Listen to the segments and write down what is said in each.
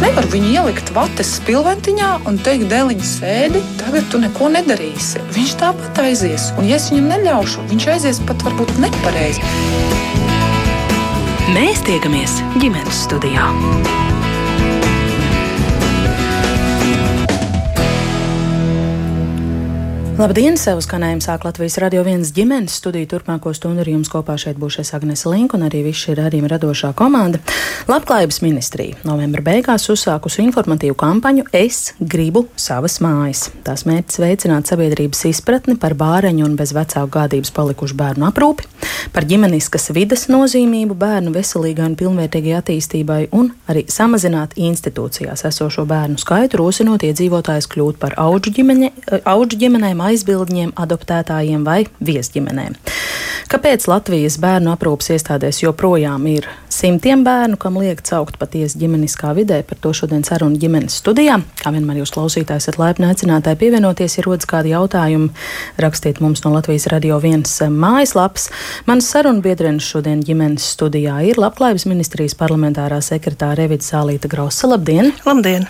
nevaru viņu ielikt vates spilventiņā un teikt, dēliņa sēdi, tagad tu neko nedarīsi. Viņš tāpat aizies. Un, ja es viņam neļaušu, viņš aizies pat varbūt nepareizi. Mēs tiekamies ģimenes studijā. Labdien! Sev skanējumu sāk Latvijas radio viens ģimenes studiju. Turpmāko stundu ar jums kopā šeit būs Agnese Linka un arī viss šī radījuma radošā komanda. Labklājības ministrija novembra beigās uzsākusi informatīvu kampaņu Es gribu savas mājas. Tās mērķis veicināt sabiedrības izpratni par bāreņu un bez vecāku gādības palikušu bērnu aprūpi, par ģimeniskas vides nozīmību bērnu veselīgai un pilnvērtīgai attīstībai un arī samazināt institūcijās esošo bērnu skaitu, rosinot iedzīvotājus kļūt par auģu, ģimenēm aizbildņiem, adoptētājiem vai viesģimenēm. Kāpēc Latvijas bērnu aprūpas iestādēs joprojām ir simtiem bērnu, kam liekts augt patiesi ģimeniskā vidē? Par to šodien saruna ģimenes studijā. Kā vienmēr jūs klausītājs esat laipni aicinātāji pievienoties, ja rodas kādi jautājumi, rakstiet mums no Latvijas radio viens mājaslaps. Mans sarunu biedrenis šodien ģimenes studijā ir Labklājības ministrijas parlamentārā sekretāra Evita Sālīta Grausa. Labdien! Labdien!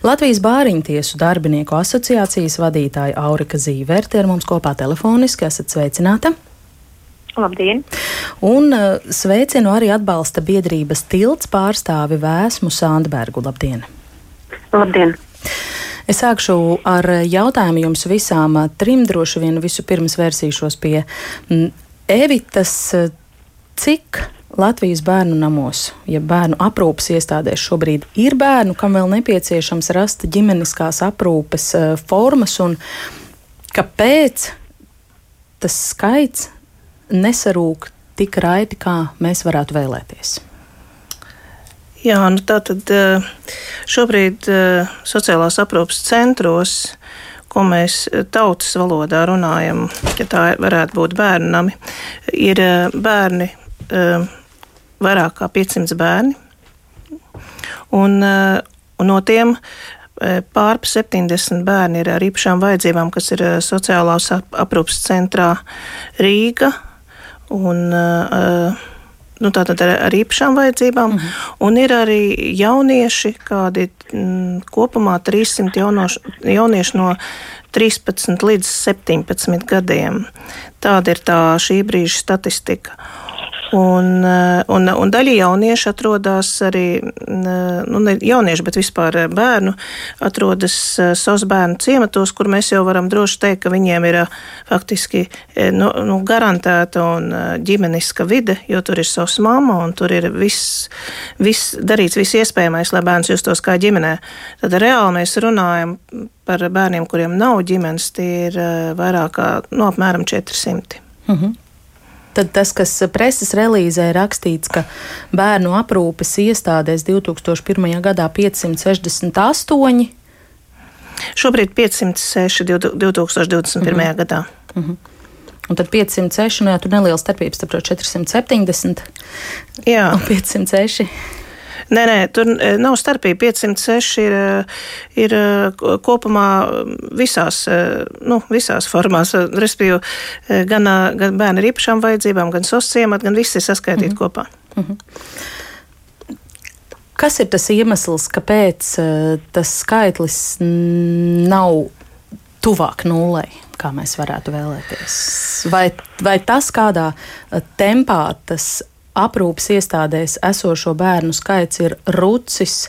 Latvijas bāriņtiesu darbinieku asociācijas vadītāja Aurika Zīvērte ir mums kopā telefoniski. Esat sveicināta! Labdien! Un uh, sveicinu arī atbalsta biedrības tilts pārstāvi Vēsmu Sandbergu. Labdien! Labdien! Es sākšu ar jautājumu jums visām trim. Droši vien vispirms vērsīšos pie Evitas. Cik Latvijas bērnu namos, ja bērnu aprūpes iestādēs šobrīd ir bērnu, kam vēl nepieciešams rast ģimeniskās aprūpes formas, un kāpēc tas skaits nesarūk tik raiti, kā mēs varētu vēlēties? Jā, nu tā tad eh, šobrīd eh, sociālās aprūpas centros, ko mēs tautas valodā runājam, ja tā varētu būt bērnu nami, ir eh, bērni, vairāk kā 500 bērni, un, un no tiem pārpa 70 bērni ir ar īpašām vajadzībām, kas ir sociālās aprūpas centrā Rīga, un uh, nu, tātad ar, ar īpašām vajadzībām, mm -hmm. un ir arī jaunieši, kādi m, mm, kopumā 300 jaunoši, jaunieši no 13 līdz 17 gadiem. Tāda ir tā šī brīža statistika. Un, eh, un, un daļa jauniešu atrodas arī, nu, ne jaunieši, bet vispār eh, bērnu, atrodas eh, savus bērnu ciematos, kur mēs jau varam droši teikt, ka viņiem ir faktiski nu, nu, garantēta un ģimeniska vide, jo tur ir savs mamma un tur ir viss, viss darīts, viss iespējamais, lai bērns justos kā ģimenē. Tad reāli mēs runājam par bērniem, kuriem nav ģimenes, tie ir vairāk kā, nu, apmēram 400. Mm -hmm. Tad tas, kas preses relīzē rakstīts, ka bērnu aprūpes iestādēs 2001. gadā 568. Šobrīd 506 2021. Mm -hmm. gadā. Mm -hmm. Un tad 506, nu jā, tur neliela starpība starp 470 jā. un 506. Nē, nē, tur e, nav starpība. 506 ir, e, ir e, kopumā visās, nu, visās formās. Respektīvi, gan, gan bērni ar īpašām vajadzībām, gan sociāliem, gan viss ir saskaitīti mm -hmm. kopā. Mm -hmm. Kas ir tas iemesls, kāpēc tas skaitlis nav tuvāk nulei, kā mēs varētu vēlēties? Vai, vai tas, kādā tempā tas aprūpas iestādēs esošo bērnu skaits ir rucis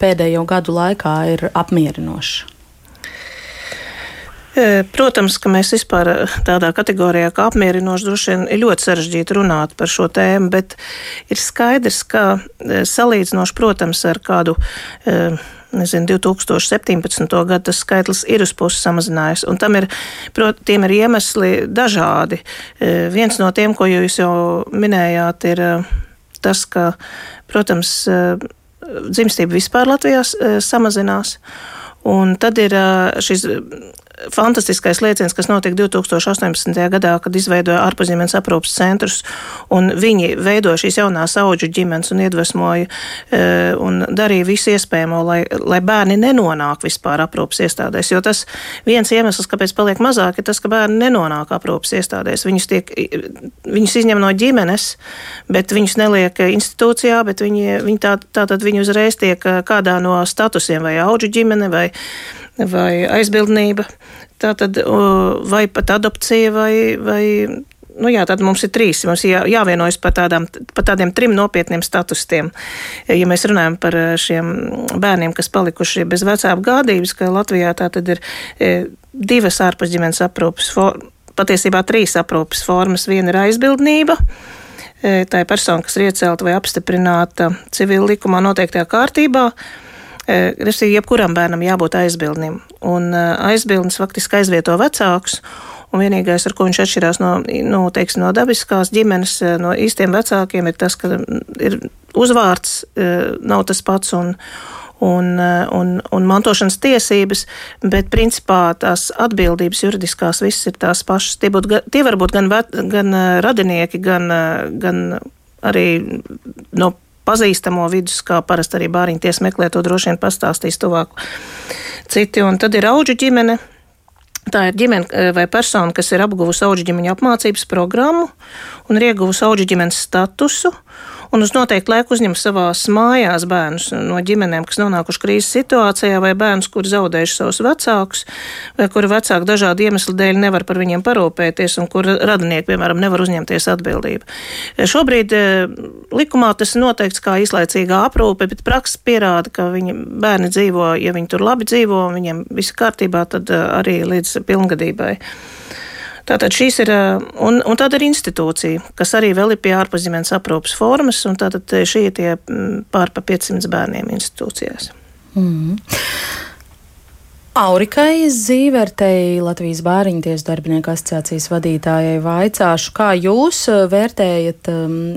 pēdējo gadu laikā, ir apmierinošs? E, protams, ka mēs vispār tādā kategorijā kā apmierinoši droši vien ir ļoti sarežģīti runāt par šo tēmu, bet ir skaidrs, ka e, salīdzinoši, protams, ar kādu e, nezinu, 2017. gadu tas skaitlis ir uz pusi samazinājies. Un tam ir, prot, tiem ir iemesli dažādi. E, viens no tiem, ko jūs jau minējāt, ir e, tas, ka, protams, e, dzimstība vispār Latvijā samazinās. Un tad ir šis fantastiskais lēciens, kas notika 2018. gadā, kad izveidoja ārpusģimenes aprūpas centrus, un viņi veidoja šīs jaunās auģu ģimenes un iedvesmoja e, un darīja visu iespējamo, lai, lai bērni nenonāk vispār aprūpas iestādēs. Jo tas viens iemesls, kāpēc paliek mazāk, ir tas, ka bērni nenonāk aprūpas iestādēs. Viņus, tiek, viņus izņem no ģimenes, bet viņus neliek institūcijā, bet viņi, viņi tā, tā tad viņi uzreiz tiek kādā no statusiem vai auģu ģimene vai vai aizbildnība, tātad, vai pat adopcija, vai, vai nu jā, tad mums ir trīs. Mums ir jā, jāvienojas par, tādām, par tādiem trim nopietniem statusiem. Ja mēs runājam par šiem bērniem, kas palikuši bez vecāku gādības, ka Latvijā tā tad ir e, divas ārpusģimenes aprūpas formas, patiesībā trīs aprūpas formas. Viena ir aizbildnība. E, tā ir persona, kas ir iecelta vai apstiprināta civila likumā noteiktajā kārtībā. Respektīvi, jebkuram bērnam jābūt aizbildnim. Un aizbildnis faktiski aizvieto vecākus. Un vienīgais, ar ko viņš atšķirās no, nu, teiksim, no dabiskās ģimenes, no īstiem vecākiem, ir tas, ka ir uzvārds nav tas pats un, un, un, un mantošanas tiesības, bet principā tās atbildības juridiskās visas ir tās pašas. Tie, būt, tie var būt gan, gan radinieki, gan, gan arī no pazīstamo vidus, kā parasti arī bāriņu tiesa meklē, to droši vien pastāstīs tuvāk citi. Un tad ir auģu ģimene. Tā ir ģimene eh, vai persona, kas ir apguvusi auģu ģimeņa apmācības programmu un ir ieguvusi auģu ģimenes statusu un uz noteiktu laiku uzņem savās mājās bērnus no ģimenēm, kas nonākuši krīzes situācijā, vai bērnus, kuri zaudējuši savus vecākus, vai kuri vecāki dažādu iemeslu dēļ nevar par viņiem parūpēties, un kur radinieki, piemēram, nevar uzņemties atbildību. Šobrīd eh, likumā tas ir noteikts kā īslaicīgā aprūpe, bet praksa pierāda, ka viņi bērni dzīvo, ja viņi tur labi dzīvo, un viņiem viss kārtībā, tad eh, arī līdz pilngadībai. Tātad šīs ir, un, un tāda ir institūcija, kas arī vēl ir pie ārpuszemes aprūpas formas, un tātad šie ir tie pār pa 500 bērniem institūcijās. Mm. Aurikai Zīvertei, Latvijas bāriņu tiesu darbinieku asociācijas vadītājai, vaicāšu, kā jūs vērtējat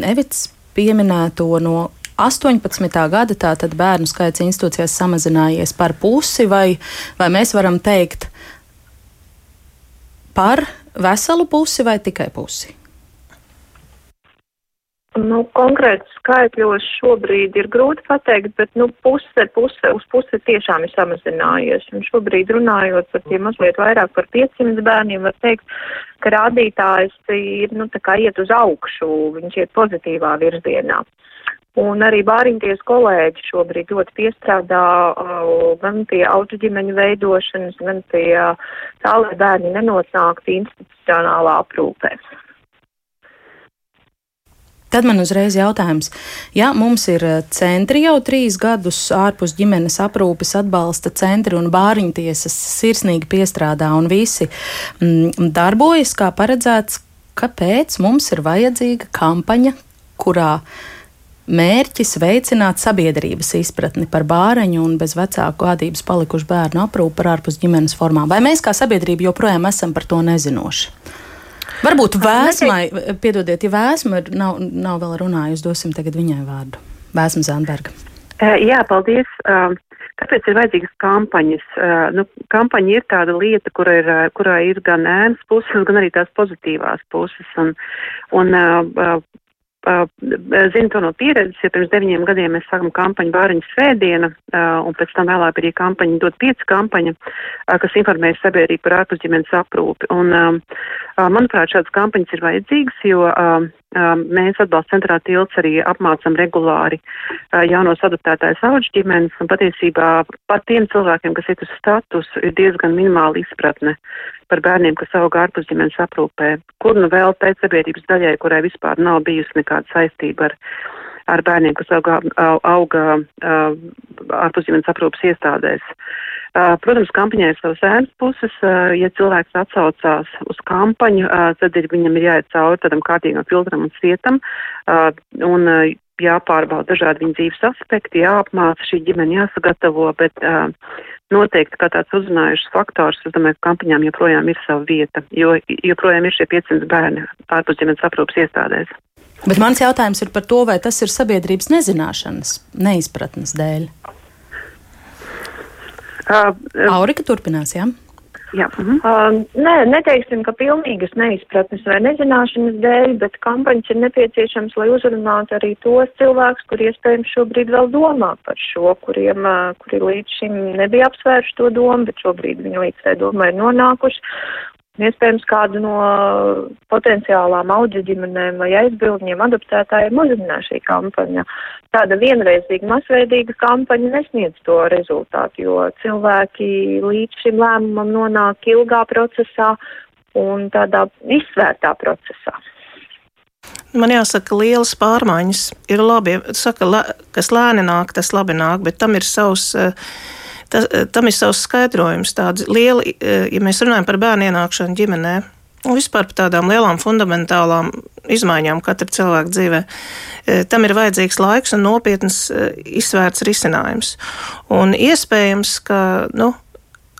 Evits pieminēto no 18. gada tātad bērnu skaits institūcijās samazinājies par pusi, vai, vai mēs varam teikt par veselu pusi vai tikai pusi? Nu, konkrēti skaitļos šobrīd ir grūti pateikt, bet nu, puse, puse, uz puse tiešām ir samazinājies. Un šobrīd runājot par tiem mazliet vairāk par 500 bērniem, var teikt, ka rādītājs ir nu, iet uz augšu, viņš iet pozitīvā virzienā. Un arī bāriņties kolēģi šobrīd ļoti piestrādā gan pie autoģimeņu veidošanas, gan pie tā, lai bērni nenonāktu institucionālā aprūpē. Tad man uzreiz jautājums, ja mums ir centri jau trīs gadus ārpus ģimenes aprūpes atbalsta centri un bāriņtiesas sirsnīgi piestrādā un visi mm, darbojas kā paredzēts, kāpēc mums ir vajadzīga kampaņa, kurā uh, mērķis veicināt sabiedrības izpratni par bāreņu un bez vecāku gādības palikušu bērnu aprūpu par ārpus ģimenes formām. Vai mēs kā sabiedrība joprojām esam par to nezinoši? Varbūt vēsmai, piedodiet, ja vēsma nav, nav vēl runājusi, dosim tagad viņai vārdu. Vēsma Zandberga. Jā, paldies. Kāpēc ir vajadzīgas kampaņas? Nu, kampaņa ir tāda lieta, kura ir, kurā ir gan ēnas puses, gan arī tās pozitīvās puses. Un, un Zinu to no pieredzes, ja pirms deviņiem gadiem mēs sākam kampaņu Bāriņu svētdiena, un pēc tam vēlāk arī kampaņa dot pieci kampaņa, kas informē sabiedrību par ārpusģimenes aprūpi. Un, manuprāt, šādas kampaņas ir vajadzīgas, jo Mēs atbalsta centrā tilts arī apmācam regulāri jaunos adaptētājs auģu ģimenes, un patiesībā par tiem cilvēkiem, kas ir uz statusu, ir diezgan minimāla izpratne par bērniem, kas auga ārpus ģimenes aprūpē, kur nu vēl pēc sabiedrības daļai, kurai vispār nav bijusi nekāda saistība ar, ar bērniem, kas auga, auga ārpus ģimenes aprūpas iestādēs. Protams, kampaņai ir savas ēnas puses. Ja cilvēks atsaucās uz kampaņu, tad ir, viņam ir jāiet cauri tādam kārtīgam filtram un svietam. Un jāpārbauda dažādi viņa dzīves aspekti, jāapmāca šī ģimene, jāsagatavo, bet uh, noteikti kā tāds uzrunājušs faktors, es domāju, ka kampaņām joprojām ir sava vieta, jo joprojām ir šie 500 bērni ārpus ģimenes aprūpas iestādēs. Bet mans jautājums ir par to, vai tas ir sabiedrības nezināšanas, neizpratnes dēļ. Uh, uh, Aurika turpinās, jā? Ja? Jā. Mhm. Uh, nē, neteiksim, ka pilnīgas neizpratnes vai nezināšanas dēļ, bet kampaņas ir nepieciešams, lai uzrunātu arī tos cilvēkus, kur iespējams šobrīd vēl domā par šo, kuriem, uh, kuri līdz šim nebija apsvērši to domu, bet šobrīd viņi līdz tai domai ir nonākuši. Iespējams, kādu no potenciālām auģu ģimenēm vai aizbildņiem adoptētājiem uzrunā šī kampaņa. Tāda vienreizīga, masveidīga kampaņa nesniedz to rezultātu, jo cilvēki līdz šim lēmumam nonāk ilgā procesā un tādā izsvērtā procesā. Man jāsaka, lielas pārmaiņas ir labi. Saka, kas lēni nāk, tas labi nāk, bet tam ir savs. Uh, Tas, eh, tam ir savs skaidrojums. Tādi lieli, eh, ja mēs runājam par bērnu ienākšanu ģimenē, un vispār par tādām lielām fundamentālām izmaiņām katra cilvēka dzīvē, eh, tam ir vajadzīgs laiks un nopietns izsvērts risinājums. Un iespējams, ka nu,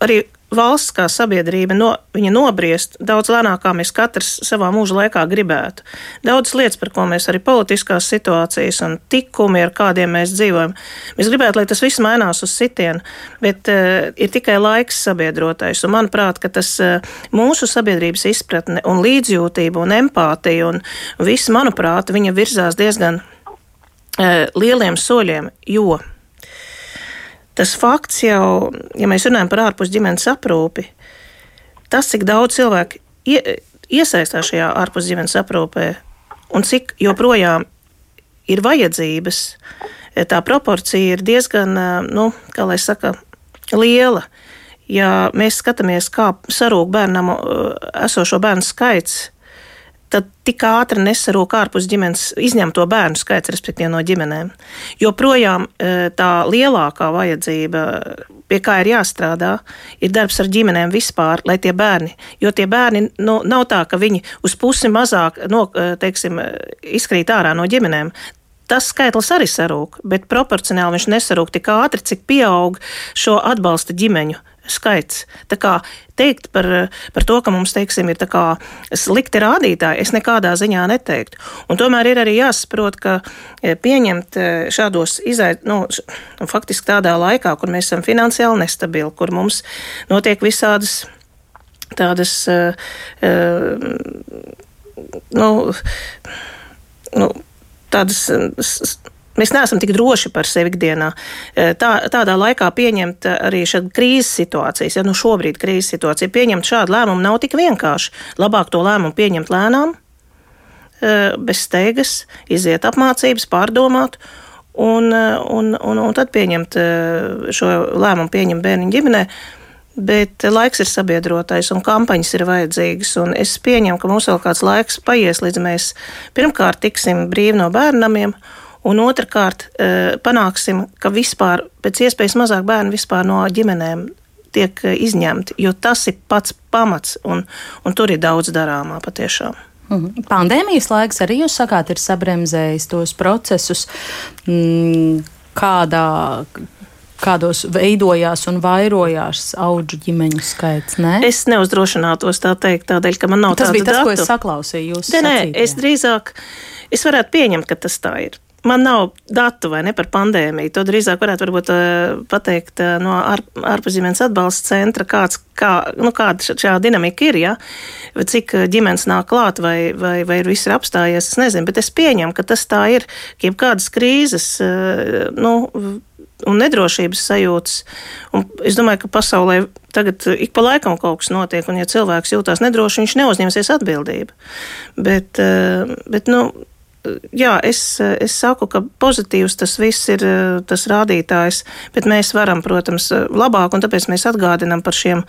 arī valsts kā sabiedrība no, nobriest daudz lēnāk, kā mēs katrs savā mūža laikā gribētu. Daudz lietas, par ko mēs arī politiskās situācijas un tikumi, ar kādiem mēs dzīvojam, mēs gribētu, lai tas viss mainās uz sitienu, bet uh, ir tikai laiks sabiedrotais. Un manuprāt, ka tas uh, mūsu sabiedrības izpratne un līdzjūtība un empātija un viss, manuprāt, viņa virzās diezgan uh, lieliem soļiem, jo tas fakts jau, ja mēs runājam par ārpus ģimenes aprūpi, tas, cik daudz cilvēku ie, iesaistās šajā ārpus ģimenes aprūpē un cik joprojām ir vajadzības, tā proporcija ir diezgan, nu, kā lai saka, liela. Ja mēs skatāmies, kā sarūk bērnam esošo bērnu skaits, tad tik ātri nesarūk ārpus ģimenes izņemto bērnu skaits, respektīvi no ģimenēm. Jo projām e, tā lielākā vajadzība, pie kā ir jāstrādā, ir darbs ar ģimenēm vispār, lai tie bērni, jo tie bērni nu, nav tā, ka viņi uz pusi mazāk no, e, teiksim, izkrīt ārā no ģimenēm. Tas skaitlis arī sarūk, bet proporcionāli viņš nesarūk tik ātri, cik pieaug šo atbalsta ģimeņu skaits. Tā kā teikt par, par to, ka mums, teiksim, ir slikti rādītāji, es nekādā ziņā neteiktu. Un tomēr ir arī jāsaprot, ka e, pieņemt e, šādos izaicinājumus, nu, faktiski tādā laikā, kur mēs esam finansiāli nestabili, kur mums notiek visādas tādas, uh, nu, nu, tādas Mēs neesam tik droši par sevi ikdienā. Eh, tā, tādā laikā pieņemt arī šādu krīzes situācijas, ja nu šobrīd krīzes situācija, pieņemt šādu lēmumu nav tik vienkārši. Labāk to lēmumu pieņemt lēnām, eh, bez steigas, iziet apmācības, pārdomāt. Un, eh, un, un, un tad pieņemt šo lēmumu, pieņemt bērnu ģimenei. Bet laiks ir sabiedrotais, un kampaņas ir vajadzīgas. Es pieņemu, ka mums vēl kāds laiks paies, līdz mēs pirmkārt tiksim brīvi no bērnamiem, Un otrkārt, e, panāksim, ka vispār pēc iespējas mazāk bērnu vispār no ģimenēm tiek e, izņemti, jo tas ir pats pamats, un, un tur ir daudz darāmā patiešām. Mhm. Pandēmijas laiks arī jūs sakāt, ir sabremzējis tos procesus, mm, kādā, kādos veidojās un vairojās augu ģimeņu skaits. Ne? Es neuzdrošinātos tā teikt, tādēļ, ka man nav tas bija tas, datu. ko es saklausīju. Nē, nē, es drīzāk. Es varētu pieņemt, ka tas tā ir. Man nav datu vai ne par pandēmiju. To drīzāk varētu varbūt, uh, pateikt uh, no ār, ārpusģimenes atbalsta centra, kāds, kā, nu, kāda šā dinamika ir, ja? cik uh, ģimenes nāk klāt, vai, vai, vai viss ir apstājies. Es nezinu, bet es pieņemu, ka tas tā ir. Jebkādas krīzes, nu, un nedrošības sajūtas. Un es domāju, ka pasaulē tagad ik pa laikam kaut kas notiek, un ja cilvēks jūtās nedroši, viņš neuzņemsies atbildību. Bet, bet nu, jā, es, es saku, ka pozitīvs tas viss ir tas rādītājs, bet mēs varam, protams, labāk, un tāpēc mēs atgādinām par šiem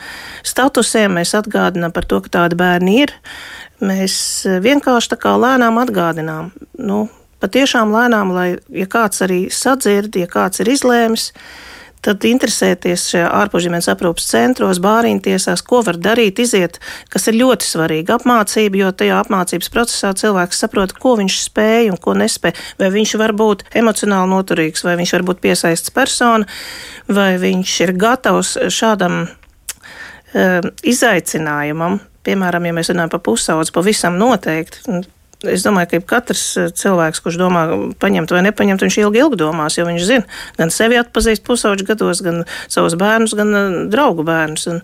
statusiem, mēs atgādinām par to, ka tādi bērni ir. Mēs vienkārši tā kā lēnām atgādinām, nu, patiešām lēnām, lai, ja kāds arī sadzird, ja kāds ir izlēmis, tad interesēties ārpuszemes aprūpas centros, bāriņtiesās, ko var darīt, iziet, kas ir ļoti svarīgi. Apmācība, jo tajā apmācības procesā cilvēks saprot, ko viņš spēj un ko nespēj. Vai viņš var būt emocionāli noturīgs, vai viņš var būt piesaists persona, vai viņš ir gatavs šādam uh, izaicinājumam. Piemēram, ja mēs runājam par pusaudzi, pavisam noteikti es domāju, ka katrs cilvēks, kurš domā paņemt vai nepaņemt, viņš ilgi, ilgi domās, jo viņš zina, gan sevi atpazīst pusauģu gados, gan savus bērnus, gan draugu bērnus. Un,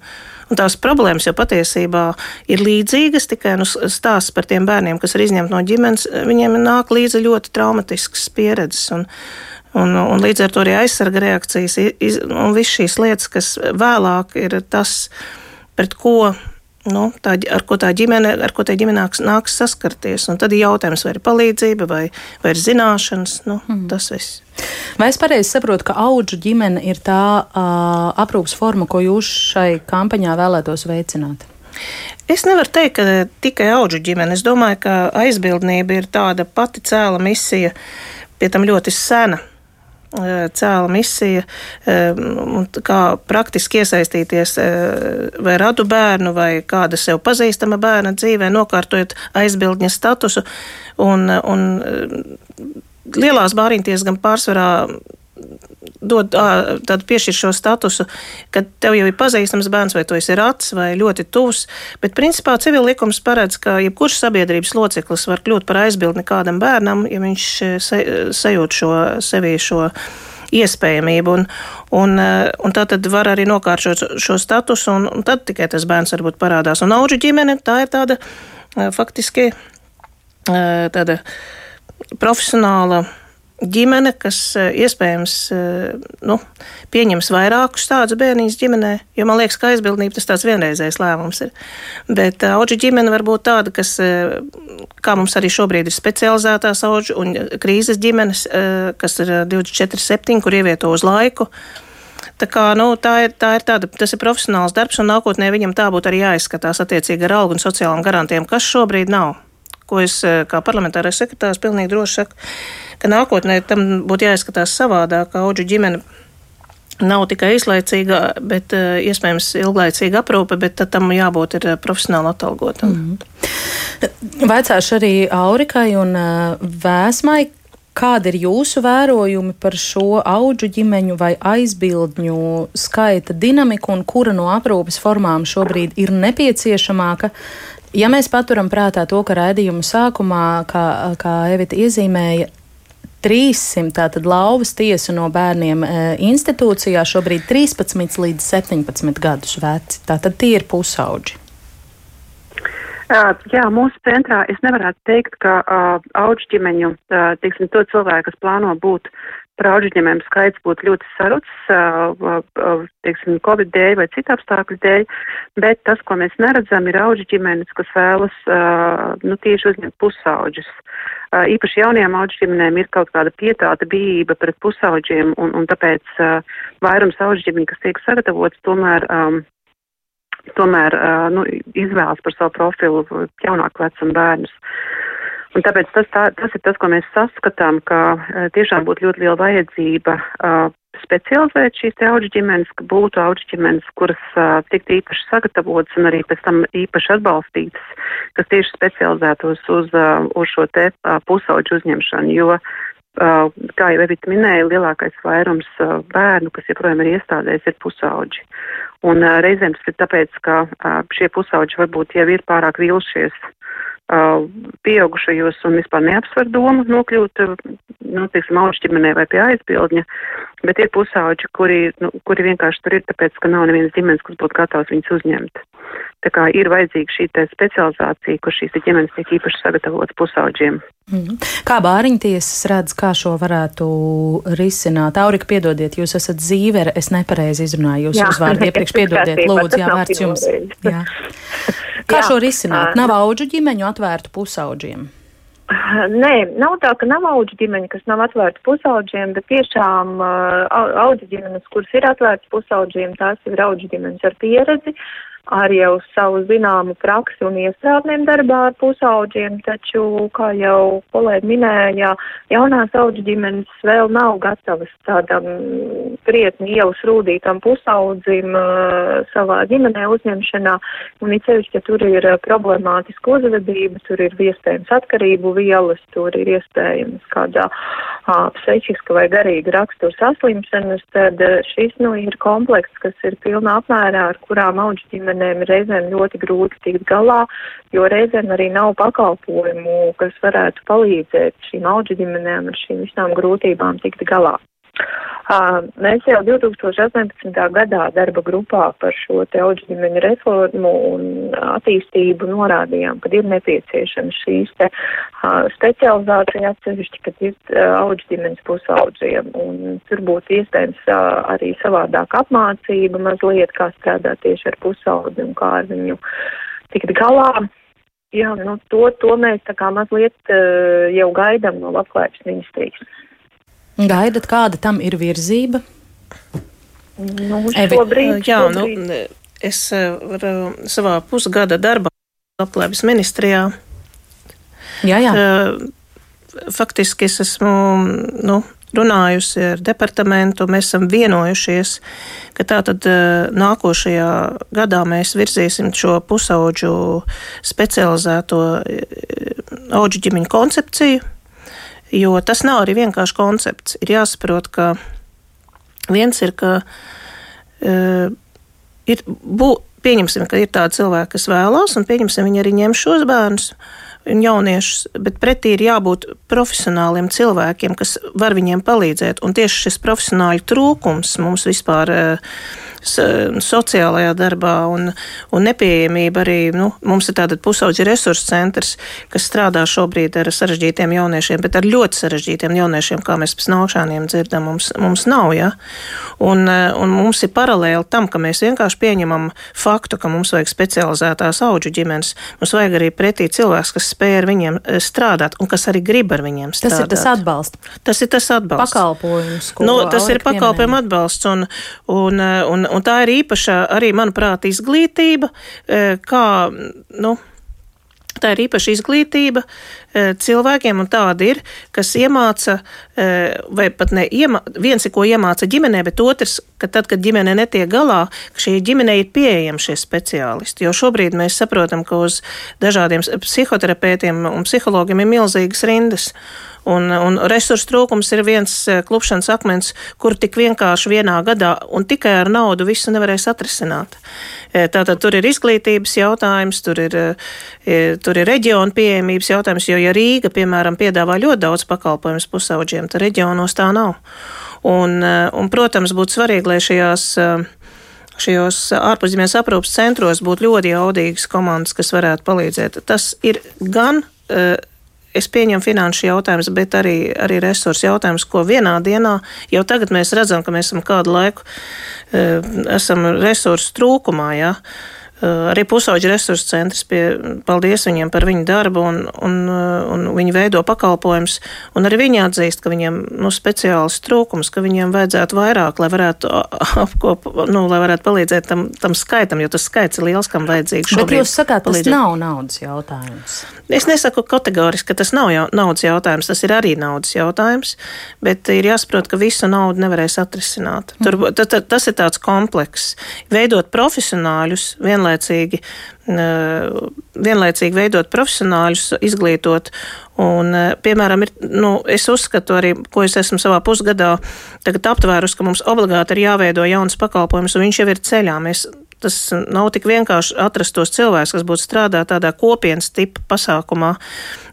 Un tās problēmas jau patiesībā ir līdzīgas, tikai nu, stāsts par tiem bērniem, kas ir izņemti no ģimenes, viņiem nāk līdzi ļoti traumatisks pieredzes. Un, Un, un līdz ar to arī aizsarga reakcijas iz, un viss šīs lietas, kas vēlāk ir tas, pret ko nu, tā, ar ko tā ģimene, ar ko tā ģimene nāks, nāks saskarties. Un tad ir jautājums, vai ir palīdzība, vai, vai ir zināšanas, nu, mm. tas viss. Vai es pareizi saprotu, ka auģu ģimene ir tā uh, aprūpas forma, ko jūs šai kampaņā vēlētos veicināt? Es nevaru teikt, ka tikai auģu ģimene. Es domāju, ka aizbildnība ir tāda pati cēla misija, pie tam ļoti sena cēla misija, kā praktiski iesaistīties vai radu bērnu vai kāda sev pazīstama bērna dzīvē, nokārtojot aizbildņa statusu. Un, un lielās bāriņties gan pārsvarā dod tādu piešķir šo statusu, ka tev jau ir pazīstams bērns, vai tu esi rats, vai ļoti tuvs. Bet, principā, civil likums paredz, ka jebkurš sabiedrības loceklis var kļūt par aizbildni kādam bērnam, ja viņš se, sajūt šo sevī šo iespējamību. Un, un, un tā tad var arī nokāršot šo, šo statusu, un, un tad tikai tas bērns varbūt parādās. Un auģu ģimene tā ir tāda faktiski tāda profesionāla ģimene, kas eh, iespējams eh, nu, pieņems vairākus tādus bērniņus ģimenē, jo man liekas, ka aizbildnība tas tāds vienreizējs lēmums ir. Bet eh, auģu ģimene var būt tāda, kas, kā mums arī šobrīd ir specializētās auģu un krīzes ģimenes, kas ir 24-7, kur ievieto uz laiku. Tā, kā, nu, tā, ir, tā ir tāda, tas ir profesionāls darbs, un nākotnē viņam tā būtu arī jāizskatās attiecīgi ar algu un sociālām garantijām, kas šobrīd nav. Ko es kā parlamentārais sekretārs pilnīgi droši saku ka nākotnē tam būtu jāizskatās savādāk, ka auģu ģimene nav tikai izlaicīga, bet uh, iespējams ilglaicīga aprūpe, bet tam jābūt ir profesionāli atalgotam. Mm -hmm. Vaicāšu arī Aurikai un Vēsmai. Kādi ir jūsu vērojumi par šo auģu ģimeņu vai aizbildņu skaita dinamiku un kura no aprūpes formām šobrīd ir nepieciešamāka? Ja mēs paturam prātā to, ka raidījuma sākumā, kā, kā Evita iezīmēja, 300 tātad lauvas tiesu no bērniem e, institūcijā šobrīd 13 līdz 17 gadus veci. Tātad tie ir pusauģi. Jā, mūsu centrā es nevarētu teikt, ka uh, auģu ģimeņu, uh, teiksim, to cilvēku, kas plāno būt par auģu ģimēm skaits būtu ļoti uh, teiksim, Covid dēļ vai citu apstākļu dēļ, bet tas, ko mēs neredzam, ir auģu ģimenes, kas vēlas, nu, tieši uzņemt pusauģus. Īpaši jaunajām auģu ģimenēm ir kaut kāda pietāta bijība pret pusauģiem, un, un tāpēc vairums auģu ģimeņu, kas tiek sagatavots, tomēr, um, tomēr nu, izvēlas par savu profilu jaunāku vecumu bērnus. Un tāpēc tas, tā, tas ir tas, ko mēs saskatām, ka uh, tiešām būtu ļoti liela vajadzība uh, specializēt šīs auģu ģimenes, ka būtu auģu ģimenes, kuras uh, tiktu īpaši sagatavotas un arī pēc tam īpaši atbalstītas, kas tieši specializētos uz, uh, uz šo te uh, pusauģu uzņemšanu, jo, uh, kā jau Evita minēja, lielākais vairums uh, bērnu, kas joprojām ir iestādēs, ir pusauģi. Un uh, reizēm tas ir tāpēc, ka uh, šie pusauģi varbūt jau ir pārāk vilšies pieaugušajos un vispār neapsver domu nokļūt, nu, teiksim, auģu ģimenē vai pie aizbildņa, bet ir pusauģi, kuri, nu, kuri vienkārši tur ir tāpēc, ka nav nevienas ģimenes, kas būtu gatavs viņus uzņemt. Tā kā ir vajadzīga šī specializācija, kur šīs ģimenes tiek īpaši sagatavotas pusauģiem. Mm. Kā bāriņtiesas redz, kā šo varētu risināt? Aurika, piedodiet, jūs esat zīvere, es nepareizi izrunāju jūsu uzvārdu iepriekš, piedodiet, lūdzu, jā, vārds jums. Jā. Kā jā. šo risināt? Nav auģu ģimeņu atvērtu pusauģiem? Nē, nav tā, ka nav auģu ģimeņa, kas nav atvērta pusauģiem, bet tiešām uh, auģu ģimenes, kuras ir atvērtas pusauģiem, tās ir auģu ģimenes ar pieredzi, ar jau savu zināmu praksi un iestrādnēm darbā ar pusauģiem, taču, kā jau kolēģi minēja, jaunās auģu ģimenes vēl nav gatavas tādam krietni ielas rūdītam pusaudzim uh, savā ģimenē uzņemšanā, un it sevišķi, ja tur ir problemātiska uzvedība, tur ir iespējams atkarību vielas, tur ir iespējams kādā psihiska vai garīga rakstura saslimšanas, tad uh, šis, nu, ir komplekss, kas ir pilnā apmērā, ar kurām auģu ģimenes ģimenēm ir reizēm ļoti grūti tikt galā, jo reizēm arī nav pakalpojumu, kas varētu palīdzēt šīm auģu ģimenēm ar šīm visām grūtībām tikt galā. Mēs jau 2018. gadā darba grupā par šo te auģu ģimeņu reformu un attīstību norādījām, ka ir nepieciešama šīs te specializācija atsevišķi, kad ir auģu ģimenes pusauģiem. Un tur būtu iespējams arī savādāk apmācība mazliet, kā strādāt tieši ar pusauģi un kā ar viņu tikt galā. Jā, nu to, to mēs tā kā mazliet jau gaidām no labklājības ministrijas. Gaidat, kāda tam ir virzība? Nu, šobrīd, Jā, nu, es varu savā pusgada darbā labklājības ministrijā. Jā, jā. Faktiski es esmu nu, runājusi ar departamentu. Mēs esam vienojušies, ka tātad nākošajā gadā mēs virzīsim šo pusauģu specializēto auģu ģimeņu koncepciju Jo tas nav arī vienkārši koncepts. Ir jāsaprot, ka viens ir, ka uh, ir, bū, pieņemsim, ka ir tādi cilvēki, kas vēlās, un pieņemsim, viņi arī ņem šos bērnus un jauniešus, bet pretī ir jābūt profesionāliem cilvēkiem, kas var viņiem palīdzēt. Un tieši šis profesionāļu trūkums mums vispār. Uh, sociālajā darbā un, un nepieejamība arī. Nu, mums ir tāda pusauģa resursu centrs, kas strādā šobrīd ar sarežģītiem jauniešiem, bet ar ļoti sarežģītiem jauniešiem, kā mēs pēc nākšaniem dzirdam, mums, mums nav. Ja? Un, un mums ir paralēli tam, ka mēs vienkārši pieņemam faktu, ka mums vajag specializētās auģu ģimenes. Mums vajag arī pretī cilvēks, kas spēj ar viņiem eh, strādāt un kas arī grib ar viņiem strādāt. Tas ir tas atbalsts. Tas ir tas atbalsts. Pakalpojums. Nu, tas ir pakalpojumu atbalsts un, un, un, un tā ir īpaša arī, manuprāt, izglītība, e, kā, nu, Tā ir īpaša izglītība e, cilvēkiem, un tāda ir, kas iemāca, e, vai pat ne iemāca, viens ir, ko iemāca ģimenē, bet otrs, ka tad, kad ģimene netiek galā, šī ģimene ir pieejama šie speciālisti. Jo šobrīd mēs saprotam, ka uz dažādiem psihoterapeitiem un psihologiem ir milzīgas rindas. Un, un resursu trūkums ir viens eh, klupšanas akmens, kur tik vienkārši vienā gadā un tikai ar naudu visu nevarēs atrisināt. Eh, tātad tur ir izglītības jautājums, tur ir, eh, tur ir reģiona pieejamības jautājums, jo ja Rīga, piemēram, piedāvā ļoti daudz pakalpojumus pusauģiem, tad reģionos tā nav. Un, un, protams, būtu svarīgi, lai šajās šajos ārpuszemes aprūpas centros būtu ļoti jaudīgas komandas, kas varētu palīdzēt. Tas ir gan es pieņemu finanšu jautājumus, bet arī, arī resursu jautājumus, ko vienā dienā jau tagad mēs redzam, ka mēs esam kādu laiku, e, esam resursu trūkumā. Ja? Arī pusauģi resursu centrs, pie, paldies viņiem par viņu darbu, un, un, un viņi veido pakalpojumus, un arī viņi atzīst, ka viņiem nu, speciāls trūkums, ka viņiem vajadzētu vairāk, lai varētu apkop, nu, lai varētu palīdzēt tam, tam skaitam, jo tas skaits ir liels, kam vajadzīgs. Bet jūs sakāt, palīdzēt. tas nav naudas jautājums. Es nesaku kategoriski, ka tas nav jau, naudas jautājums, tas ir arī naudas jautājums, bet ir jāsaprot, ka visu naudu nevarēs atrisināt. Tur, mm. tas, tas ir tāds komplekss. Veidot profesionāļus vienlaicīgi vienlaicīgi, vienlaicīgi veidot profesionāļus, izglītot. Un, piemēram, ir, nu, es uzskatu arī, ko es esmu savā pusgadā aptvērusi, ka mums obligāti ir jāveido jauns pakalpojums, un viņš jau ir ceļā. Mēs Tas nav tik vienkārši atrast tos cilvēkus, kas būtu strādā tādā kopienas tipa pasākumā,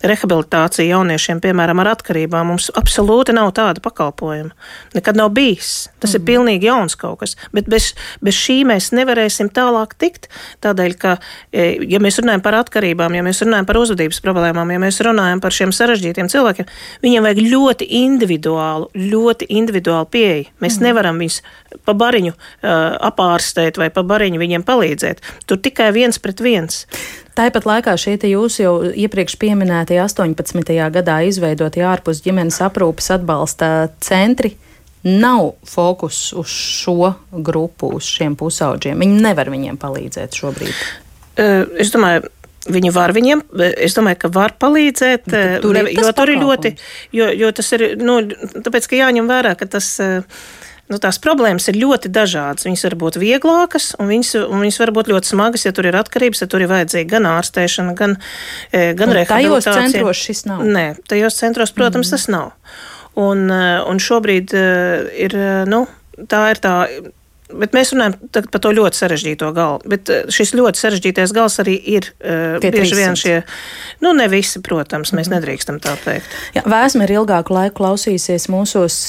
rehabilitācija jauniešiem, piemēram, ar atkarībām. Mums absolūti nav tāda pakalpojuma. Nekad nav bijis. Tas mm. ir mhm. pilnīgi jauns kaut kas. Bet bez, bez šī mēs nevarēsim tālāk tikt. Tādēļ, ka, e, ja mēs runājam par atkarībām, ja mēs runājam par uzvedības problēmām, ja mēs runājam par šiem sarežģītiem cilvēkiem, viņiem vajag ļoti individuālu, ļoti individuālu pieeju. Mēs mm. nevaram viņus pa bariņu uh, apārstēt vai pa bariņu viņiem palīdzēt. Tur tikai viens pret viens. Tāpat laikā šie jūsu jau iepriekš pieminētie 18. gadā izveidotie ārpus ģimenes aprūpes atbalsta centri nav fokus uz šo grupu, uz šiem pusauģiem. Viņi nevar viņiem palīdzēt šobrīd. Es domāju, Viņi var viņiem, es domāju, ka var palīdzēt, tur ir jo tur ir ļoti, jo, jo tas ir, nu, tāpēc, ka jāņem vērā, ka tas. Uh, nu, tās problēmas ir ļoti dažādas. Viņas var būt vieglākas, un viņas, un viņas var būt ļoti smagas, ja tur ir atkarības, ja tur ir vajadzīga gan ārstēšana, gan, e, gan rehabilitācija. Tajos centros šis nav. Nē, tajos centros, protams, mm. tas nav. Un, e, un šobrīd e, ir, nu, tā ir tā Bet mēs runājam par to ļoti sarežģīto galu. Bet šis ļoti sarežģītais gals arī ir uh, bieži vien šie, nu, ne visi, protams, mēs mm. nedrīkstam tā teikt. Jā, vēsme ir ilgāku laiku klausīsies mūsos.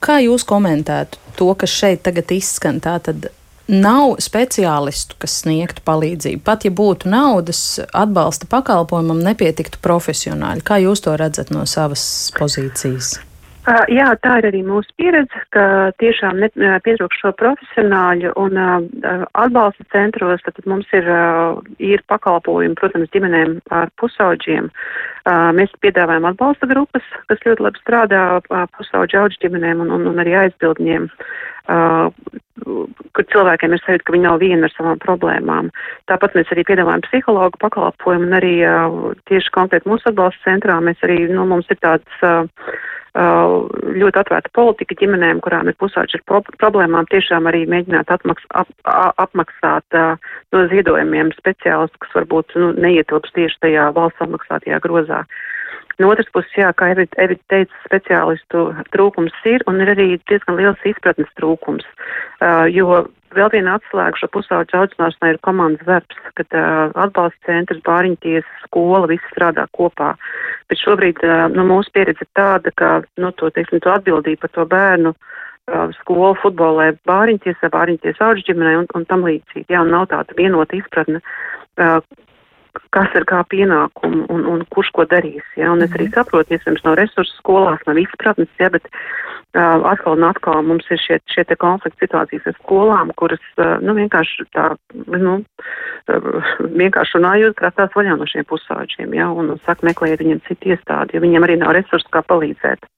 Kā jūs komentētu to, kas šeit tagad izskan? Tātad nav speciālistu, kas sniegtu palīdzību. Pat ja būtu naudas atbalsta pakalpojumam, nepietiktu profesionāļi. Kā jūs to redzat no savas pozīcijas? Uh, jā, tā ir arī mūsu pieredze, ka tiešām pietrūkst šo profesionāļu un uh, atbalsta centros, tad mums ir, uh, ir pakalpojumi, protams, ģimenēm ar pusauģiem. Uh, mēs piedāvājam atbalsta grupas, kas ļoti labi strādā uh, pusauģu auģu ģimenēm un, un, un arī aizbildņiem, uh, kur cilvēkiem ir sajūta, ka viņi nav vieni ar savām problēmām. Tāpat mēs arī piedāvājam psihologu pakalpojumu un arī uh, tieši konkrēti mūsu atbalsta centrā mēs arī, nu, mums ir tāds uh, Uh, ļoti atvērta politika ģimenēm, kurām ir pusauģi ar problēmām, tiešām arī mēģināt atmaks, ap, apmaksāt uh, no ziedojumiem speciālistus, kas varbūt nu, neietilps tieši tajā valsts apmaksātajā grozā. No otras puses, jā, kā Evita teica, speciālistu trūkums ir un ir arī diezgan liels izpratnes trūkums, uh, jo Vēl viena atslēga šo pusauģu audzināšanai ir komandas darbs, kad uh, atbalsta centrs, bāriņtiesa, skola, visi strādā kopā. Bet šobrīd uh, nu, mūsu pieredze ir tāda, ka nu, to, teiksim, to atbildību par to bērnu uh, skolu, futbolē, bāriņtiesā, bāriņtiesā auģu ģimenei un, un tam līdzīgi. Jā, un nav tāda vienota izpratne, uh, kas ir kā pienākumu un, un kurš ko darīs. Ja? Un es arī mhm. saprotu, iespējams, no resursu skolās nav izpratnes, ja, bet uh, atkal un atkal mums ir šie, šie te konflikti situācijas ar skolām, kuras, uh, nu, vienkārši tā, nu, uh, vienkārši runājot, krastās vaļā no šiem pusauģiem, ja? un, un saka, meklējiet viņiem citu iestādi, jo viņiem arī nav resursu, kā palīdzēt.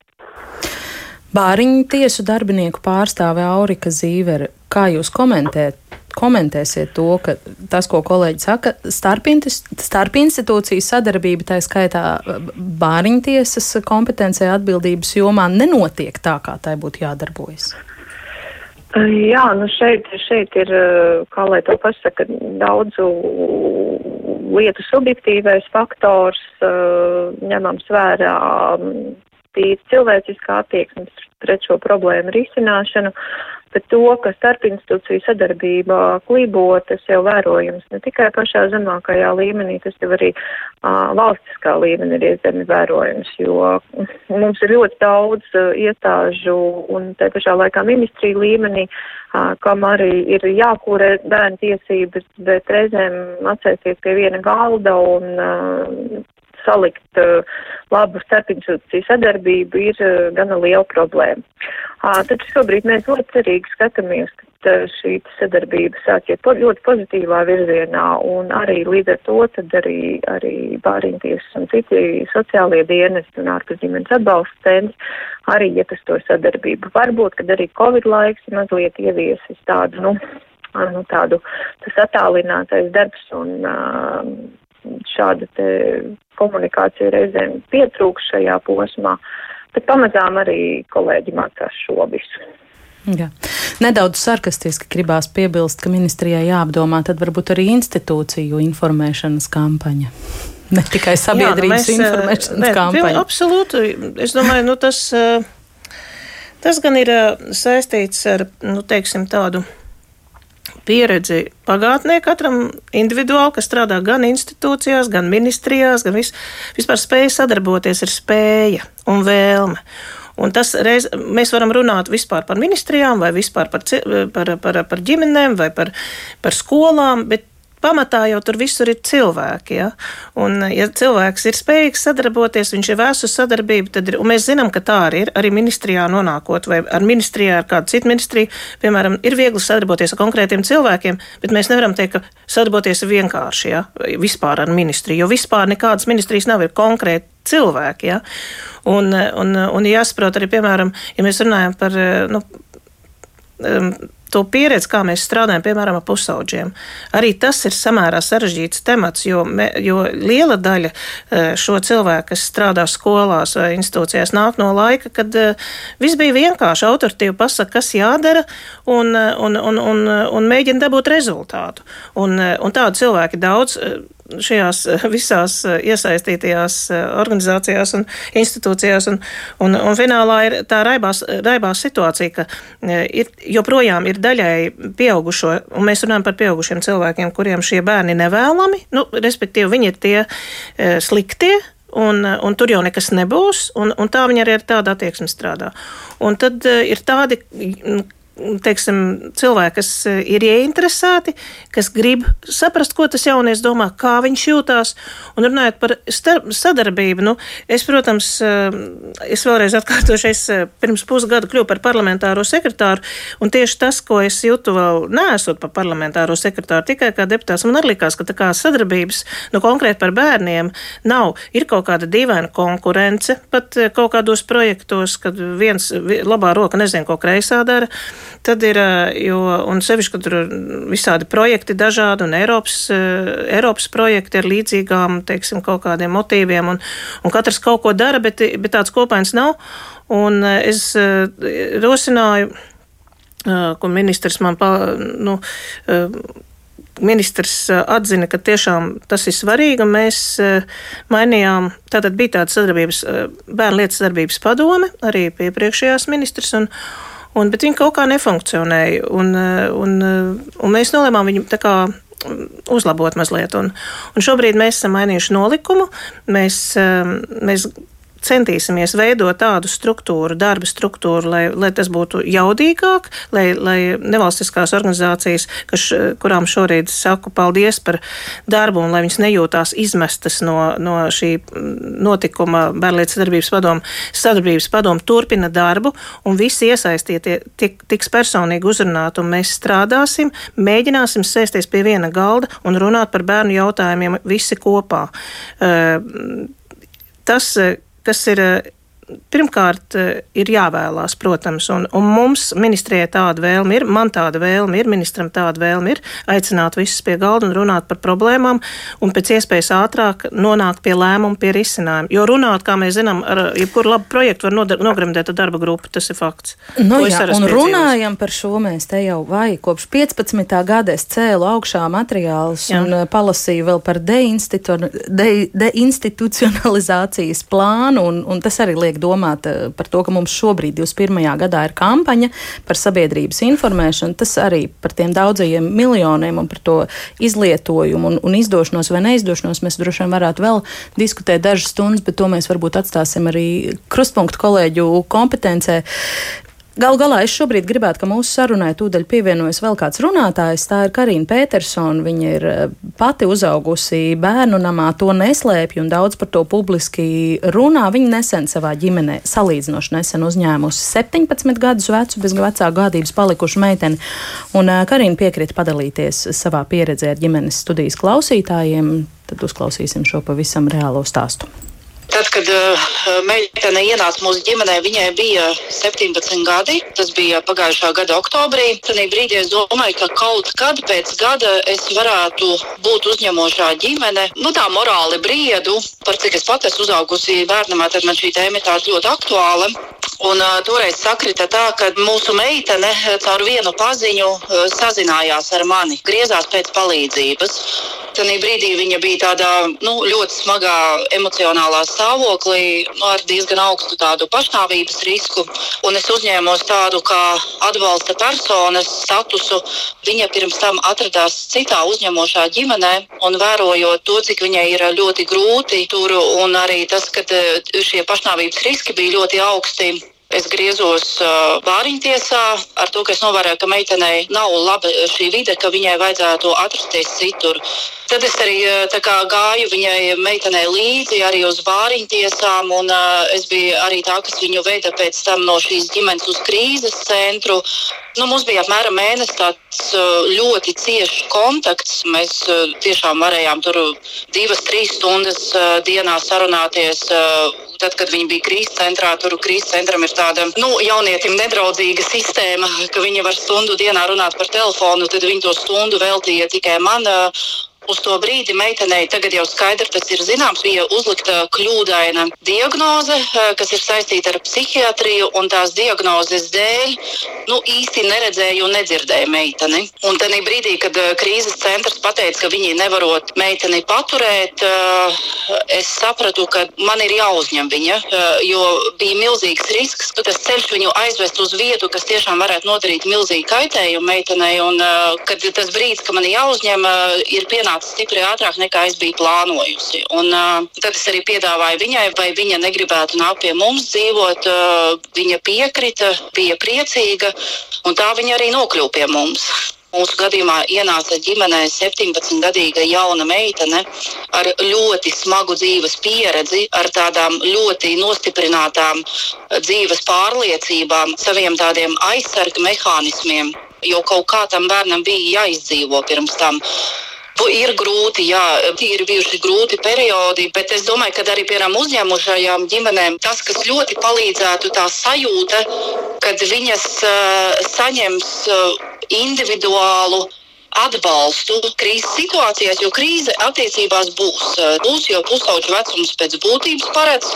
Bāriņu tiesu darbinieku pārstāve Aurika Zīvere, kā jūs komentēt, komentēsiet to, ka tas, ko kolēģi saka, starp institūciju sadarbība, tā skaitā bāriņtiesas kompetencija atbildības jomā, nenotiek tā, kā tai būtu jādarbojas? Jā, nu šeit, šeit ir, kā lai to pasaka, daudzu lietu subjektīvais faktors ņemams vērā tīri cilvēciskā attieksme pret šo problēmu risināšanu, bet to, ka starpinstitūciju sadarbība klibo, tas jau vērojams ne tikai pašā zemākajā līmenī, tas jau arī uh, valstiskā līmenī ir iezemi vērojams, jo mums ir ļoti daudz uh, iestāžu un te pašā laikā ministrija līmenī, uh, kam arī ir jākūrē bērnu tiesības, bet reizēm atsēsties pie viena galda un uh, salikt uh, labu starpinstitūciju sadarbību ir uh, gana liela problēma. Taču šobrīd mēs ļoti cerīgi skatāmies, ka uh, šī sadarbība sāk iet po ļoti pozitīvā virzienā un arī līdz ar to tad arī, arī bāriņtiesas un citi sociālie dienesti un ārpus ģimenes atbalsta centri arī iet uz to sadarbību. Varbūt, kad arī Covid laiks mazliet ieviesis tādu, nu, nu tādu, tas attālinātais darbs un šāda komunikācija reizēm pietrūks šajā posmā, bet pamazām arī kolēģi mācās šo visu. Jā. Nedaudz sarkastiski gribās piebilst, ka ministrijai jāapdomā tad varbūt arī institūciju informēšanas kampaņa. Ne tikai sabiedrības Jā, nu mēs, informēšanas ne, kampaņa. Absolūti. Es domāju, nu tas, tas gan ir saistīts ar, nu teiksim, tādu pieredzi pagātnē katram individuāli, kas strādā gan institūcijās, gan ministrijās, gan vis, vispār spēja sadarboties ir spēja un vēlme. Un tas reiz, mēs varam runāt vispār par ministrijām, vai vispār par, par, par, par ģimenēm, vai par, par skolām, bet pamatā jau tur visur ir cilvēki. Ja? Un, ja cilvēks ir spējīgs sadarboties, viņš ir vēsts uz sadarbību, tad ir, un mēs zinām, ka tā arī ir. Arī ministrijā nonākot, vai ar ministrijā, ar kādu citu ministriju, piemēram, ir viegli sadarboties ar konkrētiem cilvēkiem, bet mēs nevaram teikt, ka sadarboties ir vienkārši, ja? vispār ar ministriju, jo vispār nekādas ministrijas nav, ir konkrēti cilvēki. Ja? Un, un, un jāsaprot arī, piemēram, ja mēs runājam par. Nu, um, to pieredzi, kā mēs strādājam, piemēram, ar pusauģiem. Arī tas ir samērā sarežģīts temats, jo, me, jo liela daļa e, šo cilvēku, kas strādā skolās vai institūcijās, nāk no laika, kad e, viss bija vienkārši autoritīvi pasaka, kas jādara, un, e, un, un, un, un mēģina dabūt rezultātu. Un, un tādu cilvēku daudz šajās visās iesaistītajās organizācijās un institūcijās. Un, un, un finālā ir tā raibās, raibās situācija, ka ir, joprojām ir daļai pieaugušo, un mēs runājam par pieaugušiem cilvēkiem, kuriem šie bērni nevēlami, nu, respektīvi viņi ir tie sliktie, Un, un tur jau nekas nebūs, un, un tā viņa arī ar tādu attieksmi strādā. Un tad ir tādi teiksim, cilvēki, kas eh, ir ieinteresēti, kas grib saprast, ko tas jaunieks domā, kā viņš jūtās. Un runājot par sadarbību, nu, es, protams, eh, es vēlreiz atkārtošu, es pirms pusgada kļuvu par parlamentāro sekretāru, un tieši tas, ko es jūtu vēl neesot par parlamentāro sekretāru, tikai kā deputāts, man arī likās, ka tā kā sadarbības, nu, konkrēti par bērniem nav. Ir kaut kāda dīvaina konkurence pat kaut kādos projektos, kad viens labā roka nezina, ko kreisā dara. Tad ir, jo, un sevišķi, kad tur ir visādi projekti dažādi, un Eiropas, Eiropas projekti ar līdzīgām, teiksim, kaut kādiem motīviem, un, un katrs kaut ko dara, bet, bet tāds kopains nav. Un es rosināju, ko ministrs man pa, nu, ministrs atzina, ka tiešām tas ir svarīgi, mēs mainījām, tātad bija tāda sadarbības, bērnu lietas sadarbības padome, arī pie priekšējās ministrs, un, Un, bet viņi kaut kā nefunkcionēja. Un, eh, un, eh, un mēs nolēmām viņu tā kā mm, uzlabot mazliet. Un, un šobrīd mēs esam mainījuši nolikumu. Mēs, eh, mēs centīsimies veidot tādu struktūru, darba struktūru, lai, lai tas būtu jaudīgāk, lai, lai nevalstiskās organizācijas, kas, kurām šorīt saku paldies par darbu un lai viņas nejūtās izmestas no, no šī notikuma Bērlietas sadarbības padomu, sadarbības padomu turpina darbu un visi iesaistītie tik, tiks personīgi uzrunāti un mēs strādāsim, mēģināsim sēsties pie viena galda un runāt par bērnu jautājumiem visi kopā. Tas, kas ir Pirmkārt, ir jāvēlās, protams, un, un mums ministrijai tāda vēlme ir, man tāda vēlme ir, ministram tāda vēlme ir aicināt visus pie galda un runāt par problēmām un pēc iespējas ātrāk nonākt pie lēmumu, pie risinājuma. Jo runāt, kā mēs zinām, ar jebkuru labu projektu var nogremdēt darba grupu, tas ir fakts. Nu, jā, un runājam par šo mēs te jau vai kopš 15. gada es cēlu augšā materiālus jā. un palasīju vēl par deinstitucionalizācijas de, de plānu, un, un tas arī liek domāt eh, par to, ka mums šobrīd, 21. gadā, ir kampaņa par sabiedrības informēšanu. Tas arī par tiem daudzajiem miljoniem un par to izlietojumu un, un izdošanos vai neizdošanos mēs droši vien varētu vēl diskutēt dažas stundas, bet to mēs varbūt atstāsim arī krustpunktu kolēģu kompetencē. Galu galā es šobrīd gribētu, ka mūsu sarunai tūdaļ pievienojas vēl kāds runātājs. Tā ir Karina Petersona. Viņa ir eh, pati uzaugusi bērnu namā, to neslēpj un daudz par to publiski runā. Viņa nesen savā ģimenē, salīdzinoši nesen uzņēmusi 17 gadus vecu, bez vecāku gādības palikušu meiteni. Un eh, Karina piekrita padalīties savā pieredzē ar ģimenes studijas klausītājiem. Tad uzklausīsim šo pavisam reālo stāstu. Tad, kad uh, meitene ienāca mūsu ģimenē, viņai bija 17 gadi. Tas bija pagājušā gada oktobrī. Tad brīdī es domāju, ka kaut kad pēc gada es varētu būt uzņemošā ģimene. Nu, tā morāli briedu, par cik es pati esmu uzaugusi bērnamā, tad man šī tēma ir tāda ļoti aktuāla. Un uh, toreiz sakrita tā, ka mūsu meitene caur vienu paziņu uh, sazinājās ar mani, griezās pēc palīdzības. Tad brīdī viņa bija tādā nu, ļoti smagā emocionālā stāvoklī, nu, ar diezgan augstu tādu pašnāvības risku. Un es uzņēmos tādu kā atbalsta personas statusu. Viņa pirms tam atradās citā uzņemošā ģimenē, un vērojot to, cik viņai ir ļoti grūti tur, un arī tas, ka eh, šie pašnāvības riski bija ļoti augsti. Es griezos uh, vāriņtiesā ar to, ka es novēroju, ka meitenei nav laba šī vide, ka viņai vajadzētu atrasties citur. Tad es arī kā, gāju viņai meitenei līdzi arī uz vāriņtiesām, un uh, es biju arī tā, kas viņu veda pēc tam no šīs ģimenes uz krīzes centru. Nu, mums bija apmēram mēnesis ļoti ciešs kontakts. Mēs uh, tiešām varējām tur divas, trīs stundas uh, dienā sarunāties tad, kad viņi bija krīzes centrā, tur krīzes centram ir tāda nu, jaunietim nedraudzīga sistēma, ka viņi var stundu dienā runāt par telefonu, tad viņi to stundu veltīja tikai man. Uz to brīdi meitenei, tagad jau skaidrs, tas ir zināms, bija uzlikta kļūdaina diagnoze, kas ir saistīta ar psihiatriju, un tās diagnozes dēļ nu, īsti neredzēju un nedzirdēju meiteni. Un tajā brīdī, kad krīzes centrs pateica, ka viņi nevarot meiteni paturēt, es sapratu, ka man ir jāuzņem viņa, jo bija milzīgs risks, ka tas ceļš viņu aizvest uz vietu, kas tiešām varētu nodarīt milzīgu kaitējumu meitenei. Un, kad tas brīdis, ka man jāuzņem, ir pienācis iznāca stipri ātrāk nekā es biju plānojusi. Un, uh, tad es arī piedāvāju viņai, vai viņa negribētu nākt pie mums dzīvot. Uh, viņa piekrita, bija priecīga, un tā viņa arī nokļuva pie mums. Mūsu gadījumā ienāca ģimenē 17-gadīga jauna meitene ar ļoti smagu dzīves pieredzi, ar tādām ļoti nostiprinātām dzīves pārliecībām, saviem tādiem aizsarga mehānismiem, jo kaut kā tam bērnam bija jāizdzīvo pirms tam. Ir grūti, jā, ir bijuši grūti periodi, bet es domāju, ka arī piemēram uzņēmušajām ģimenēm tas, kas ļoti palīdzētu, tā sajūta, kad viņas uh, saņems uh, individuālu atbalstu krīzes situācijās, jo krīze attiecībās būs. Būs, jo pusauģu vecums pēc būtības paredz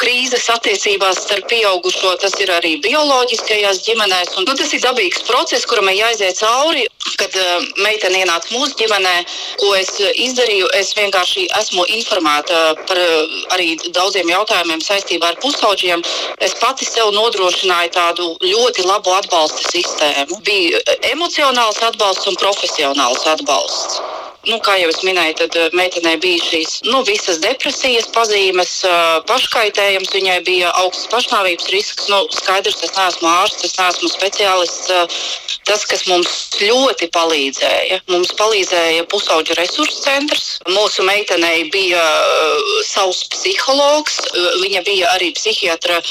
krīzes attiecībās starp pieaugušo, tas ir arī bioloģiskajās ģimenēs. Un, nu, tas ir dabīgs process, kuram ir jāiziet cauri. Kad uh, meitene ienāca mūsu ģimenē, ko es izdarīju, es vienkārši esmu informēta par uh, arī daudziem jautājumiem saistībā ar pusauģiem. Es pati sev nodrošināju tādu ļoti labu atbalsta sistēmu. Bija emocionāls atbalsts un profesionāls atbalsts. Nu, kā jau es minēju, tad eh, meitenei bija šīs nu, visas depresijas pazīmes, eh, paškaitējums, viņai bija augsts pašnāvības risks. Nu, skaidrs, es neesmu ārsts, es neesmu speciālists. Eh, tas, kas mums ļoti palīdzēja, mums palīdzēja pusauģu resursu centrs. Mūsu meitenei bija savs psihologs, viņa bija arī psihiatra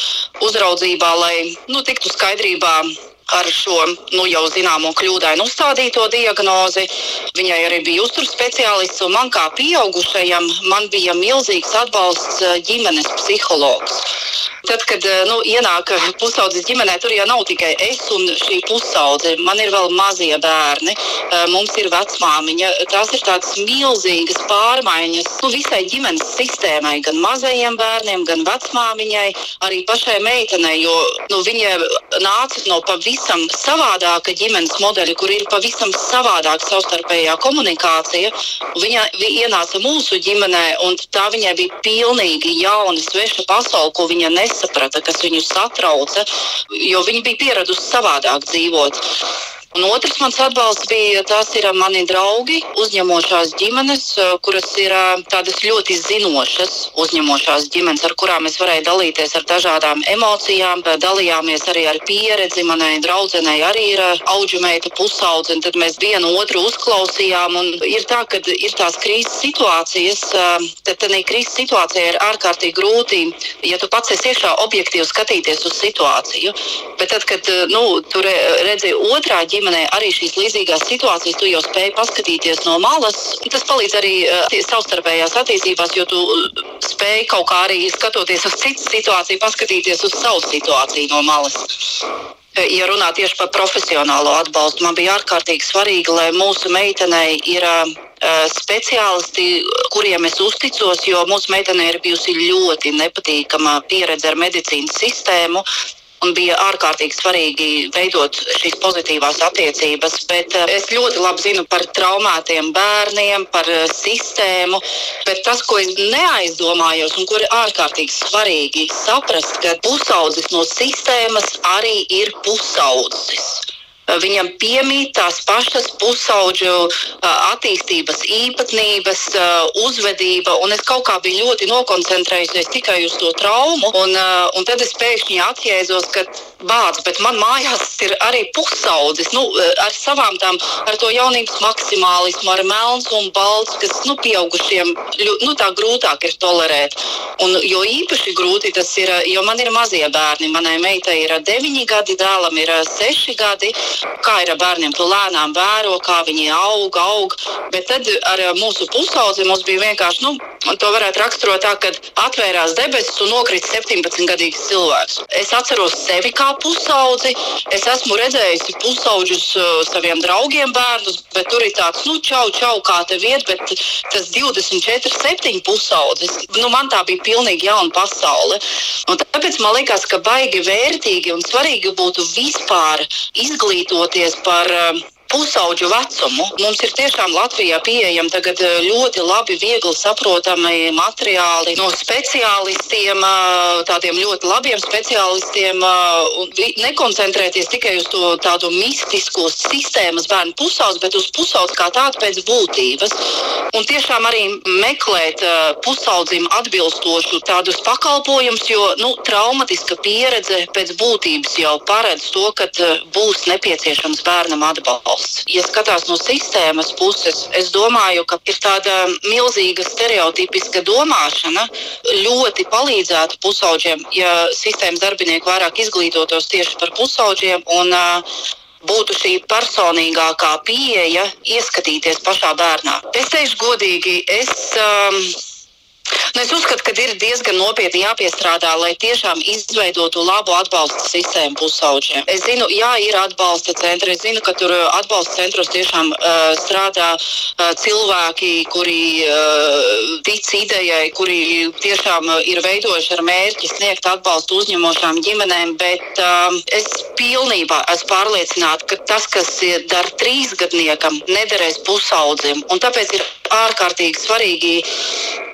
uzraudzībā, lai nu, tiktu skaidrībā ar šo nu, jau zināmo kļūdainu uzstādīto diagnozi. Viņai arī bija uzturs speciālists, un man kā pieaugušajam man bija milzīgs atbalsts eh, ģimenes psihologs. Tad, kad eh, nu, ienāk pusaudzes ģimenē, tur jau nav tikai es un šī pusaudze. Man ir vēl mazie bērni, eh, mums ir vecmāmiņa. Tās ir tādas milzīgas pārmaiņas nu, visai ģimenes sistēmai, gan mazajiem bērniem, gan vecmāmiņai, arī pašai meitenei, jo nu, viņa nāca no pavisam savādāka ģimenes modeļa, kur ir pavisam savādāka savstarpējā komunikācija. Viņa ienāca mūsu ģimenē, un tā viņai bija pilnīgi jauna, sveša pasaule, ko viņa nes nesaprata, kas viņu satrauca, jo viņi bija pieraduši savādāk dzīvot. Un otrs mans atbalsts bija, tās ir mani draugi, uzņemošās ģimenes, kuras ir tādas ļoti zinošas, uzņemošās ģimenes, ar kurām es varēju dalīties ar dažādām emocijām, dalījāmies arī ar pieredzi. Manai draudzenei arī ir auģumeita pusaudze, un tad mēs vienu otru uzklausījām. Ir tā, ka ir tās krīzes situācijas, tad tādā krīzes situācijā ir ārkārtīgi grūti, ja tu pats esi iekšā objektīvi skatīties uz situāciju. Bet tad, kad nu, tu redzi otrā ģimene, ģimenē arī šīs līdzīgās situācijas, tu jau spēj paskatīties no malas. Tas palīdz arī uh, savstarpējās attiecībās, jo tu uh, spēj kaut kā arī skatoties uz citu situāciju, paskatīties uz savu situāciju no malas. Uh, ja runā tieši par profesionālo atbalstu, man bija ārkārtīgi svarīgi, lai mūsu meitenei ir uh, speciālisti, kuriem es uzticos, jo mūsu meitenei ir bijusi ļoti nepatīkama pieredze ar medicīnas sistēmu un bija ārkārtīgi svarīgi veidot šīs pozitīvās attiecības. Bet eh, es ļoti labi zinu par traumētiem bērniem, par eh, sistēmu, bet tas, ko es neaizdomājos un kur ir ārkārtīgi svarīgi saprast, ka pusaudzis no sistēmas arī ir pusaudzis. Viņam piemīt tās pašas pusauģu attīstības īpatnības, uzvedība, un es kaut kā biju ļoti nokoncentrējusies tikai uz to traumu. Un, un tad es pēkšņi atjēzos, ka bāds, bet man mājās ir arī pusaudzis nu, ar savām tām, ar to jaunības maksimālismu, ar melns un balts, kas nu, pieaugušiem nu, tā grūtāk ir tolerēt. Un, jo īpaši grūti tas ir, jo man ir mazie bērni. Manai meitai ir deviņi gadi, dēlam ir seši gadi. Kā ir ar bērniem, tu lēnām vēro, kā viņi aug, aug. Bet tad ar mūsu pusaudzi mums bija vienkārši, nu, to varētu raksturot tā, ka atvērās debesis un nokrita 17-gadīgs cilvēks. Es atceros sevi kā pusaudzi. Es esmu redzējusi pusauģus uh, saviem draugiem bērnus, bet tur ir tāds, nu, čau, čau, kā tev iet, bet tas 24, 7 pusaudzis, nu, man tā bija pilnīgi jauna pasaule. Un tāpēc man liekas, ka baigi vērtīgi un svarīgi būtu vispār izglītoties par uh, pusauģu vecumu. Mums ir tiešām Latvijā pieejami tagad eh, ļoti labi, viegli saprotami materiāli no speciālistiem, eh, tādiem ļoti labiem speciālistiem. Eh, nekoncentrēties tikai uz to tādu mistisko sistēmas bērnu pusaudzes, bet uz pusaudzes kā tādu pēc būtības. Un tiešām arī meklēt pusaudzim atbilstošu tādus pakalpojumus, jo nu, traumatiska pieredze pēc būtības jau paredz to, ka būs nepieciešams bērnam atbalsts atbalsts. Ja skatās no sistēmas puses, es domāju, ka ir tāda milzīga stereotipiska domāšana. Ļoti palīdzētu pusauģiem, ja sistēmas darbinieki vairāk izglītotos tieši par pusauģiem. Un, uh, būtu šī personīgākā pieeja, ieskatīties pašā bērnā. Es teikšu godīgi, es um, Nu, es uzskatu, ka ir diezgan nopietni jāpiestrādā, lai tiešām izveidotu labu atbalsta sistēmu pusauģiem. Es zinu, jā, ir atbalsta centri. Es zinu, ka tur uh, atbalsta centros tiešām uh, strādā uh, cilvēki, kuri uh, tic idejai, kuri tiešām uh, ir veidojuši ar mērķi sniegt atbalstu uzņemošām ģimenēm. Bet uh, es pilnībā esmu pārliecināta, ka tas, kas dar trīsgadniekam, nederēs pusaudzim. Un tāpēc ir ārkārtīgi svarīgi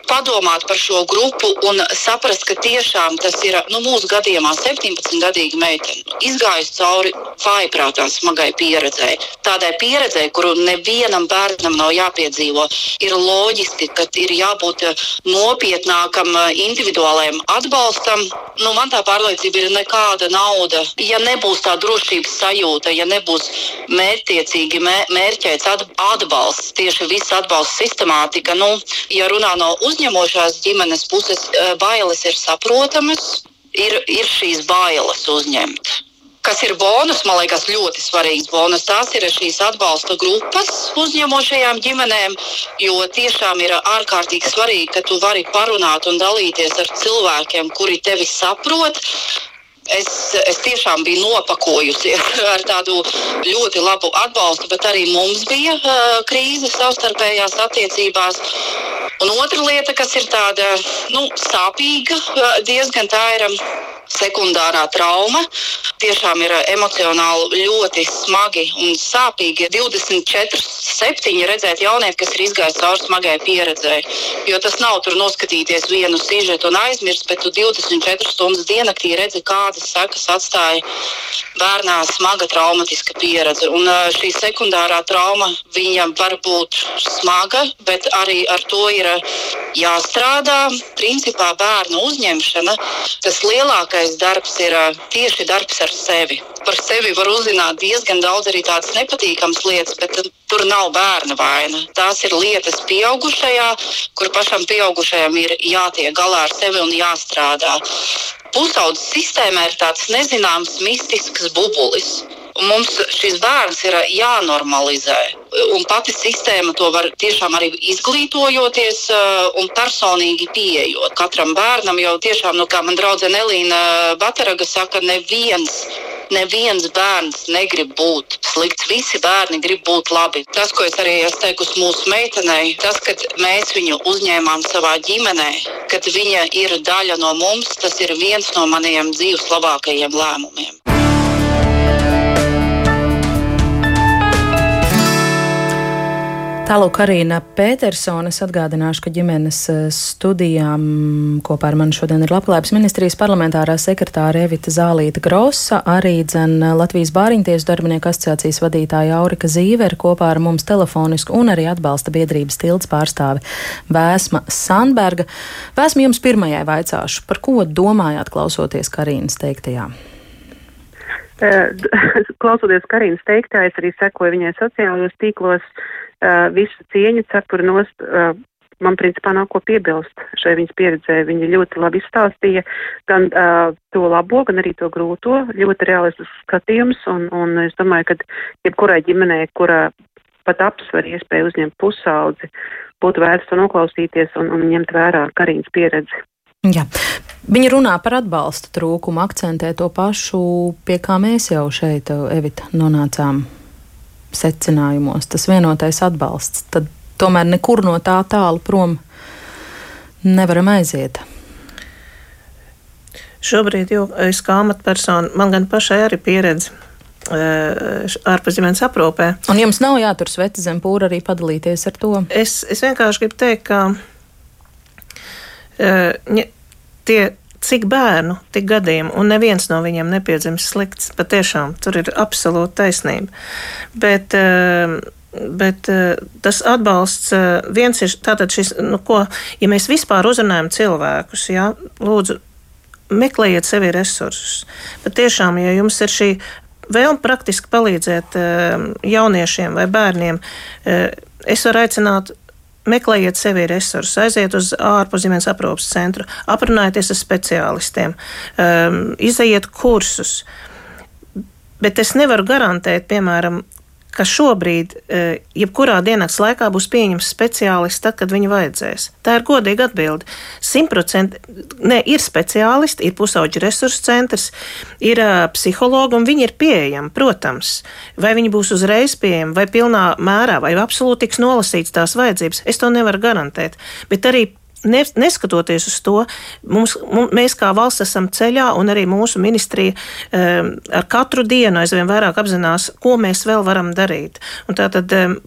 padomāt par šo grupu un saprast, ka tiešām tas ir nu, mūsu gadījumā 17-gadīga meitene, izgājusi cauri vājprātā smagai pieredzei. Tādai pieredzei, kuru nevienam bērnam nav jāpiedzīvo, ir loģiski, ka ir jābūt nopietnākam individuālajam atbalstam. Nu, man tā pārliecība ir nekāda nauda. Ja nebūs tā drošības sajūta, ja nebūs mērķtiecīgi mērķēts atbalsts, tieši viss atbalsts sistemātika, nu, ja runā no uzņemošās ģimenes puses eh, bailes ir saprotamas, ir, ir šīs bailes uzņemt. Kas ir bonus, man liekas, ļoti svarīgs bonus. Tās ir šīs atbalsta grupas uzņemošajām ģimenēm, jo tiešām ir ārkārtīgi svarīgi, ka tu vari parunāt un dalīties ar cilvēkiem, kuri tevi saprot, es, es tiešām biju nopakojusies ar tādu ļoti labu atbalstu, bet arī mums bija krīze savstarpējās attiecībās. Un otra lieta, kas ir tāda nu, sāpīga, diezgan tā ir sekundārā trauma. Tiešām ir emocionāli ļoti smagi un sāpīgi. 24, 7 redzēt jaunieti, kas ir izgājis cauri smagai pieredzei. Jo tas nav tur noskatīties vienu sižetu un aizmirst, bet tu 24 stundas diennaktī redzi, kādas sekas atstāja bērnā smaga traumatiska pieredze. Un šī sekundārā trauma viņam var būt smaga, bet arī ar to ir jāstrādā. Principā bērnu uzņemšana, tas lielākais darbs ir tieši darbs ar sevi. Par sevi var uzzināt diezgan daudz arī tādas nepatīkamas lietas, bet tur nav bērna vaina. Tās ir lietas pieaugušajā, kur pašam pieaugušajam ir jātiek galā ar sevi un jāstrādā. Pusaudzes sistēmā ir tāds nezināms, mistisks bubulis. Mums šis bērns ir jānormalizē. Un pati sistēma to var tiešām arī izglītojoties un personīgi pieejot. Katram bērnam jau tiešām, nu, kā man draudzene Elīna Bataraga saka, neviens neviens bērns negrib būt slikts. Visi bērni grib būt labi. Tas, ko es arī esmu teikusi mūsu meitenei, tas, ka mēs viņu uzņēmām savā ģimenē, kad viņa ir daļa no mums, tas ir viens no maniem dzīves labākajiem lēmumiem. Tālāk Karina Petersone. Es atgādināšu, ka ģimenes eh, studijām kopā ar mani šodien ir Labklājības ministrijas parlamentārā sekretāra Evita Zālīta Grosa, arī dzen Latvijas Bāriņtiesu darbinieku asociācijas vadītāja Aurika Zīvera kopā ar mums telefoniski un arī atbalsta biedrības tilts pārstāve Vēsma Sandberga. Vēsma jums pirmajai vaicāšu, par ko domājāt klausoties Karīnas teiktajā? Klausoties Karīnas teiktā, es arī sekoju viņai sociālajos tīklos. Uh, visu cieņu cepuru nost uh, man principā nav ko piebilst šai viņas pieredzē. Viņa ļoti labi izstāstīja gan uh, to labo, gan arī to grūto, ļoti realistisks skatījums, un, un es domāju, ka jebkurai ģimenei, kura pat apsver iespēju uzņemt pusaudzi, būtu vērts to noklausīties un, un ņemt vērā Karīnas pieredzi. Jā. Viņa runā par atbalsta trūkumu, akcentē to pašu, pie kā mēs jau šeit, Evita, nonācām secinājumos. Tas vienotais atbalsts. Tad tomēr nekur no tā tālu prom nevaram aiziet. Šobrīd jau es kā amatpersona, man gan pašai arī pieredze ārpus ģimenes aprūpē. Un jums nav jātur sveci zem pūra arī padalīties ar to? Es, es vienkārši gribu teikt, ka uh, tie cik bērnu, tik gadījumu, un neviens no viņiem nepiedzimis slikts. Patiešām tur ir absolūta taisnība. Bet, uh, Bet uh, tas atbalsts uh, viens ir tātad šis, nu, ko, ja mēs vispār uzrunājam cilvēkus, jā, lūdzu, meklējiet sevi resursus. Pat tiešām, ja jums ir šī vēlme praktiski palīdzēt eh, jauniešiem vai bērniem, eh, es varu aicināt meklējiet sevi resursus, aiziet uz ārpuszemes aprūpas centru, aprunājieties ar speciālistiem, um, izejiet kursus. Bet es nevaru garantēt, piemēram, ka šobrīd, e, jebkurā dienas laikā, būs pieņemts speciālists, tad, kad viņu vajadzēs. Tā ir godīga atbilde. Simtprocentīgi ne, ir speciālisti, ir pusauģi resursu centrs, ir uh, psihologi, un viņi ir pieejami, protams. Vai viņi būs uzreiz pieejami, vai pilnā mērā, vai absolūti tiks nolasīts tās vajadzības, es to nevaru garantēt. Bet arī neskatoties uz to, mums, mums, mēs kā valsts esam ceļā, un arī mūsu ministrija um, ar katru dienu aizvien vairāk apzinās, ko mēs vēl varam darīt. Un tātad, um,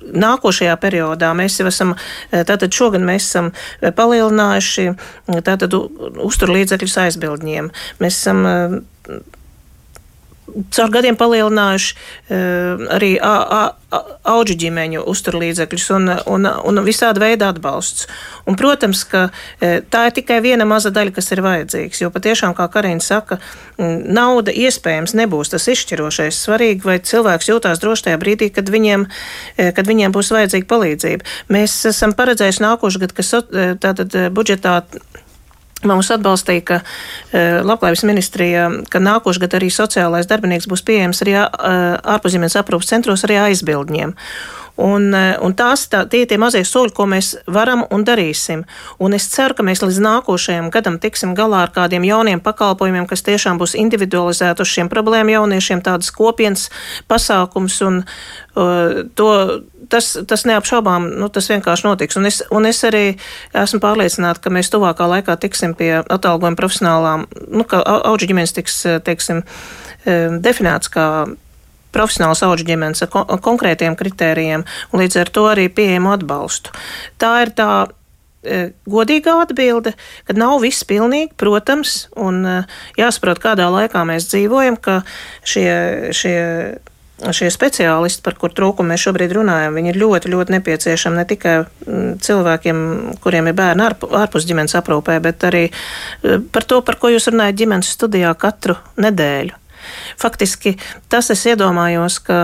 Nākošajā periodā mēs jau esam, tātad šogad mēs esam palielinājuši tātad uzturlīdzekļus aizbildņiem. Mēs esam caur gadiem palielinājuši uh, arī auģu ģimeņu uzturlīdzekļus un, un, un visādi veidi atbalsts. Un, protams, ka uh, tā ir tikai viena maza daļa, kas ir vajadzīgs, jo patiešām, kā Karina saka, nauda iespējams nebūs tas izšķirošais. Svarīgi, vai cilvēks jūtās droši tajā brīdī, kad viņiem, uh, kad viņiem būs vajadzīga palīdzība. Mēs esam paredzējuši nākošu gadu, ka tātad budžetā Mums atbalstīja, ka uh, Labklājības ministrija, ka nākošais gads arī sociālais darbinieks būs pieejams arī uh, ārpuszemes aprūpas centros arī aizbildņiem. Un, e, un tās tā, tie ir tie mazie soļi, ko mēs varam un darīsim. Un es ceru, ka mēs līdz nākošajam gadam tiksim galā ar kādiem jauniem pakalpojumiem, kas tiešām būs individualizēti uz šiem problēmu jauniešiem, tādas kopienas pasākums. Un, uh, to, tas, tas neapšaubām, nu, tas vienkārši notiks. Un es, un es arī esmu pārliecināta, ka mēs tuvākā laikā tiksim pie atalgojuma profesionālām, nu, ka auģu ģimenes tiks, teiksim, definēts kā profesionāls auģu ģimenes ar kon konkrētiem kritērijiem un līdz ar to arī pieejamu atbalstu. Tā ir tā e, godīgā atbilde, ka nav viss pilnīgi, protams, un e, jāsaprot, kādā laikā mēs dzīvojam, ka šie, šie, šie speciālisti, par kur trūkumu mēs šobrīd runājam, viņi ir ļoti, ļoti nepieciešami ne tikai cilvēkiem, kuriem ir bērni ārpus ģimenes aprūpē, bet arī e, par to, par ko jūs runājat ģimenes studijā katru nedēļu. Faktiski tas es iedomājos, ka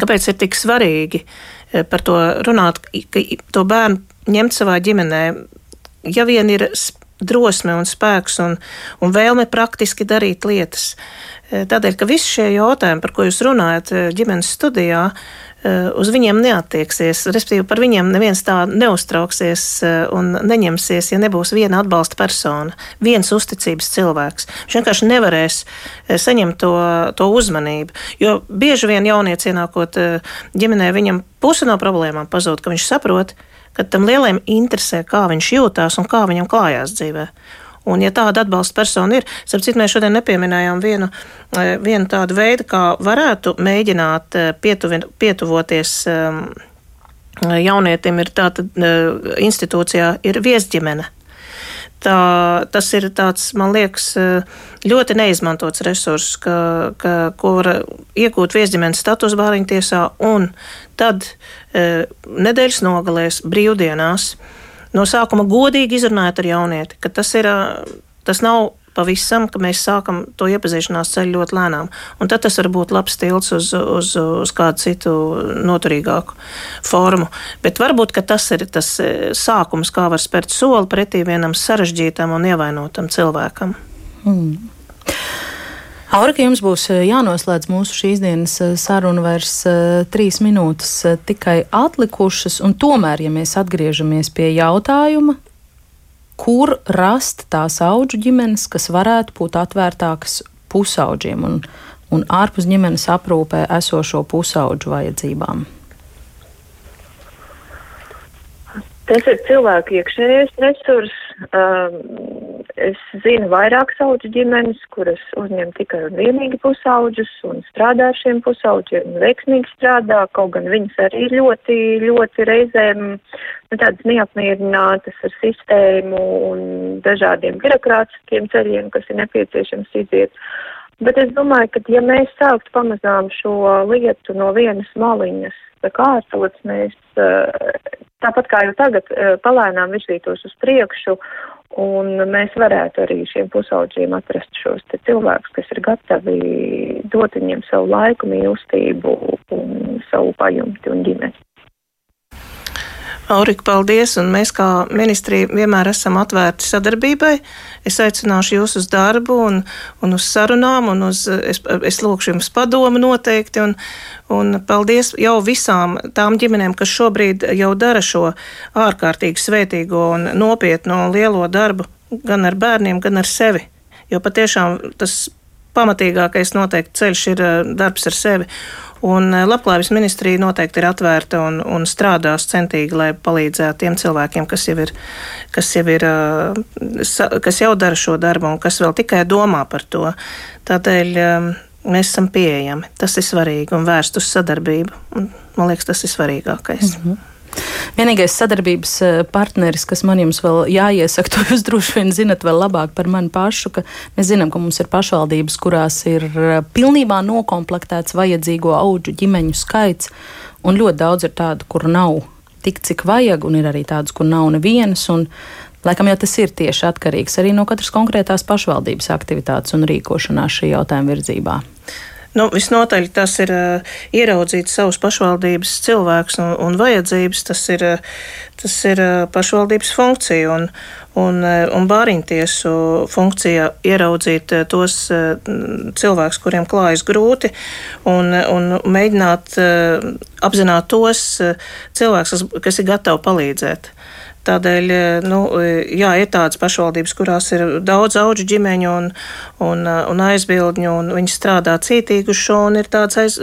kāpēc ir tik svarīgi eh, par to runāt, ka to bērnu ņemt savā ģimenē. Ja vien ir drosme un spēks un, un vēlme praktiski darīt lietas. Eh, tādēļ, ka visi šie jautājumi, par ko jūs runājat eh, ģimenes studijā, Eh, uz viņiem neattieksies. Respektīvi, par viņiem neviens tā neuztrauksies un neņemsies, ja nebūs viena atbalsta persona, viens uzticības cilvēks. Viņš vienkārši nevarēs saņemt to, to uzmanību. Jo bieži vien jaunieci ienākot ģimenē, viņam puse no problēmām pazūd, ka viņš saprot, ka tam lielajam interesē, kā viņš jūtās un kā viņam klājās dzīvē. Un, ja tāda atbalsta persona ir, sapratu, mēs šodien nepieminējām vienu, e, vienu tādu veidu, kā varētu mēģināt e, pietuvi, pietuvoties um, jaunietim, ir tāda uh, institūcijā, ir viesģimene. Tā, tas ir tāds, man liekas, ļoti neizmantots resurss, ka, ka, ko var iegūt viesģimenes status bāriņtiesā un tad e, nedēļas nogalēs, brīvdienās. No sākuma godīgi izrunājot ar jaunieti, ka tas ir. Tas nav pavisam, ka mēs sākam to iepazīšanās ceļu ļoti lēnām. Un tad tas var būt labs tilts uz, uz, uz kādu citu noturīgāku formu. Bet varbūt tas ir tas sākums, kā var spērt soli pretī vienam sarežģītam un ievainotam cilvēkam. Mm. Aurika, jums būs eh, jānoslēdz mūsu šīs dienas eh, saruna vairs uh, trīs minūtes tikai atlikušas, tomēr, ja mēs atgriežamies pie jautājuma, kur rast tās auģu ģimenes, kas varētu būt atvērtākas pusauģiem un, un ārpus ģimenes aprūpē esošo pusauģu vajadzībām? Tas ir cilvēku iekšējais resurs. Um, Es zinu vairāk sauģu ģimenes, kuras uzņem tikai un vienīgi pusauģus un strādā ar šiem pusauģiem un veiksmīgi strādā, kaut gan viņas arī ļoti, ļoti reizēm nu, tādas neapmierinātas ar sistēmu un dažādiem birokrātiskiem ceļiem, kas ir nepieciešams iziet. Bet es domāju, ka ja mēs sāktu pamazām šo lietu no vienas maliņas kārtot, mēs tāpat kā jau tagad palēnām virzītos uz priekšu Un mēs varētu arī šiem pusauģiem atrast šos cilvēkus, kas ir gatavi dot viņiem savu laiku, mīlestību un savu pajumti un ģimeni. Aurika, paldies! Un mēs kā ministrija vienmēr esam atvērti sadarbībai. Es aicināšu jūs uz darbu un, un uz sarunām, un uz, es, es lūkšu jums padomu noteikti. Un, un paldies jau visām tām ģimenēm, kas šobrīd jau dara šo ārkārtīgi svētīgo un nopietno lielo darbu gan ar bērniem, gan ar sevi. Jo patiešām tas pamatīgākais noteikti ceļš ir eh, darbs ar sevi. Un eh, Labklājības ministrija noteikti ir atvērta un, un strādās centīgi, lai palīdzētu tiem cilvēkiem, kas jau ir, kas jau, ir, eh, kas jau dara šo darbu un kas vēl tikai domā par to. Tādēļ mēs esam pieejami. Tas ir svarīgi un vērst uz sadarbību. Man liekas, tas ir svarīgākais. Mm -hmm. Vienīgais sadarbības eh, partneris, kas man jums vēl jāiesaka, to jūs droši vien zinat vēl labāk par mani pašu, ka mēs zinām, ka mums ir pašvaldības, kurās ir eh, pilnībā nokomplektēts vajadzīgo auģu ģimeņu skaits, un ļoti daudz ir tādu, kur nav tik, cik vajag, un ir arī tādas, kur nav nevienas. Laikam jau tas ir tieši atkarīgs arī no katras konkrētās pašvaldības aktivitātes un rīkošanās šī jautājuma virzībā. Nu, visnotaļ tas ir uh, ieraudzīt savus pašvaldības cilvēkus un, un vajadzības, tas ir, uh, tas ir uh, pašvaldības funkcija un, un, un bāriņtiesu funkcija ieraudzīt tos cilvēkus, kuriem klājas grūti un, un mēģināt apzināt tos cilvēkus, kas ir gatavi palīdzēt. Tādēļ, eh, nu, eh, jā, ir tādas pašvaldības, kurās ir daudz auģu ģimeņu un, un, eh, un aizbildņu, un viņi strādā cītīgi uz šo, un ir tādas aiz,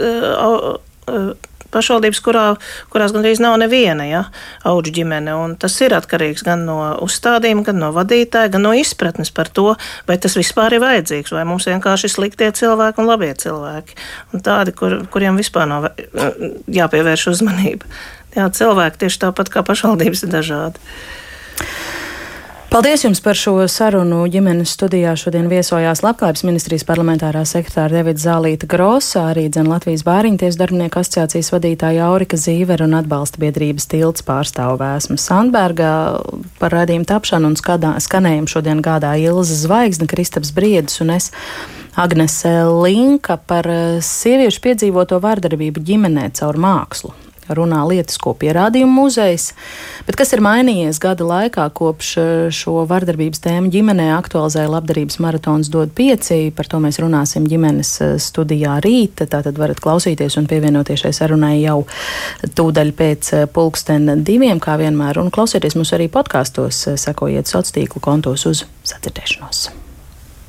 pašvaldības, kurā, kurās gandrīz nav neviena ja, auģu ģimene. Tas ir atkarīgs gan no uzstādījuma, gan no vadītāja, gan no izpratnes par to, vai tas vispār ir vajadzīgs, vai mums vienkārši ir sliktie cilvēki un labie cilvēki. Un tādi, kur, kuriem vispār nav jāpievērš uzmanība jā, cilvēki tieši tāpat kā pašvaldības ir dažādi. Paldies jums par šo sarunu. Ģimenes studijā šodien viesojās Labklājības ministrijas parlamentārā sekretāra Devita Zālīta Grosa, arī dzen Latvijas bāriņties darbinieku asociācijas vadītāja Aurika Zīvera un atbalsta biedrības tilts pārstāvu Vēsma Sandberga. Par radījumu tapšanu un skadā, skanējumu šodien gādā Ilza Zvaigzne, Kristaps Briedis un es. Agnese Linka par sieviešu piedzīvoto vārdarbību ģimenē caur mākslu runā lietisko pierādījumu muzejs. Bet kas ir mainījies gada laikā, kopš eh, šo vardarbības tēmu ģimenē aktualizēja labdarības maratons dod pieci? Par to mēs runāsim ģimenes eh, studijā rīt. Tātad varat klausīties un pievienoties šai sarunai jau tūdaļ pēc eh, pulksten diviem, kā vienmēr. Un klausieties mūs arī podkāstos, sekojiet sociālo tīklu kontos uz sadzirdēšanos.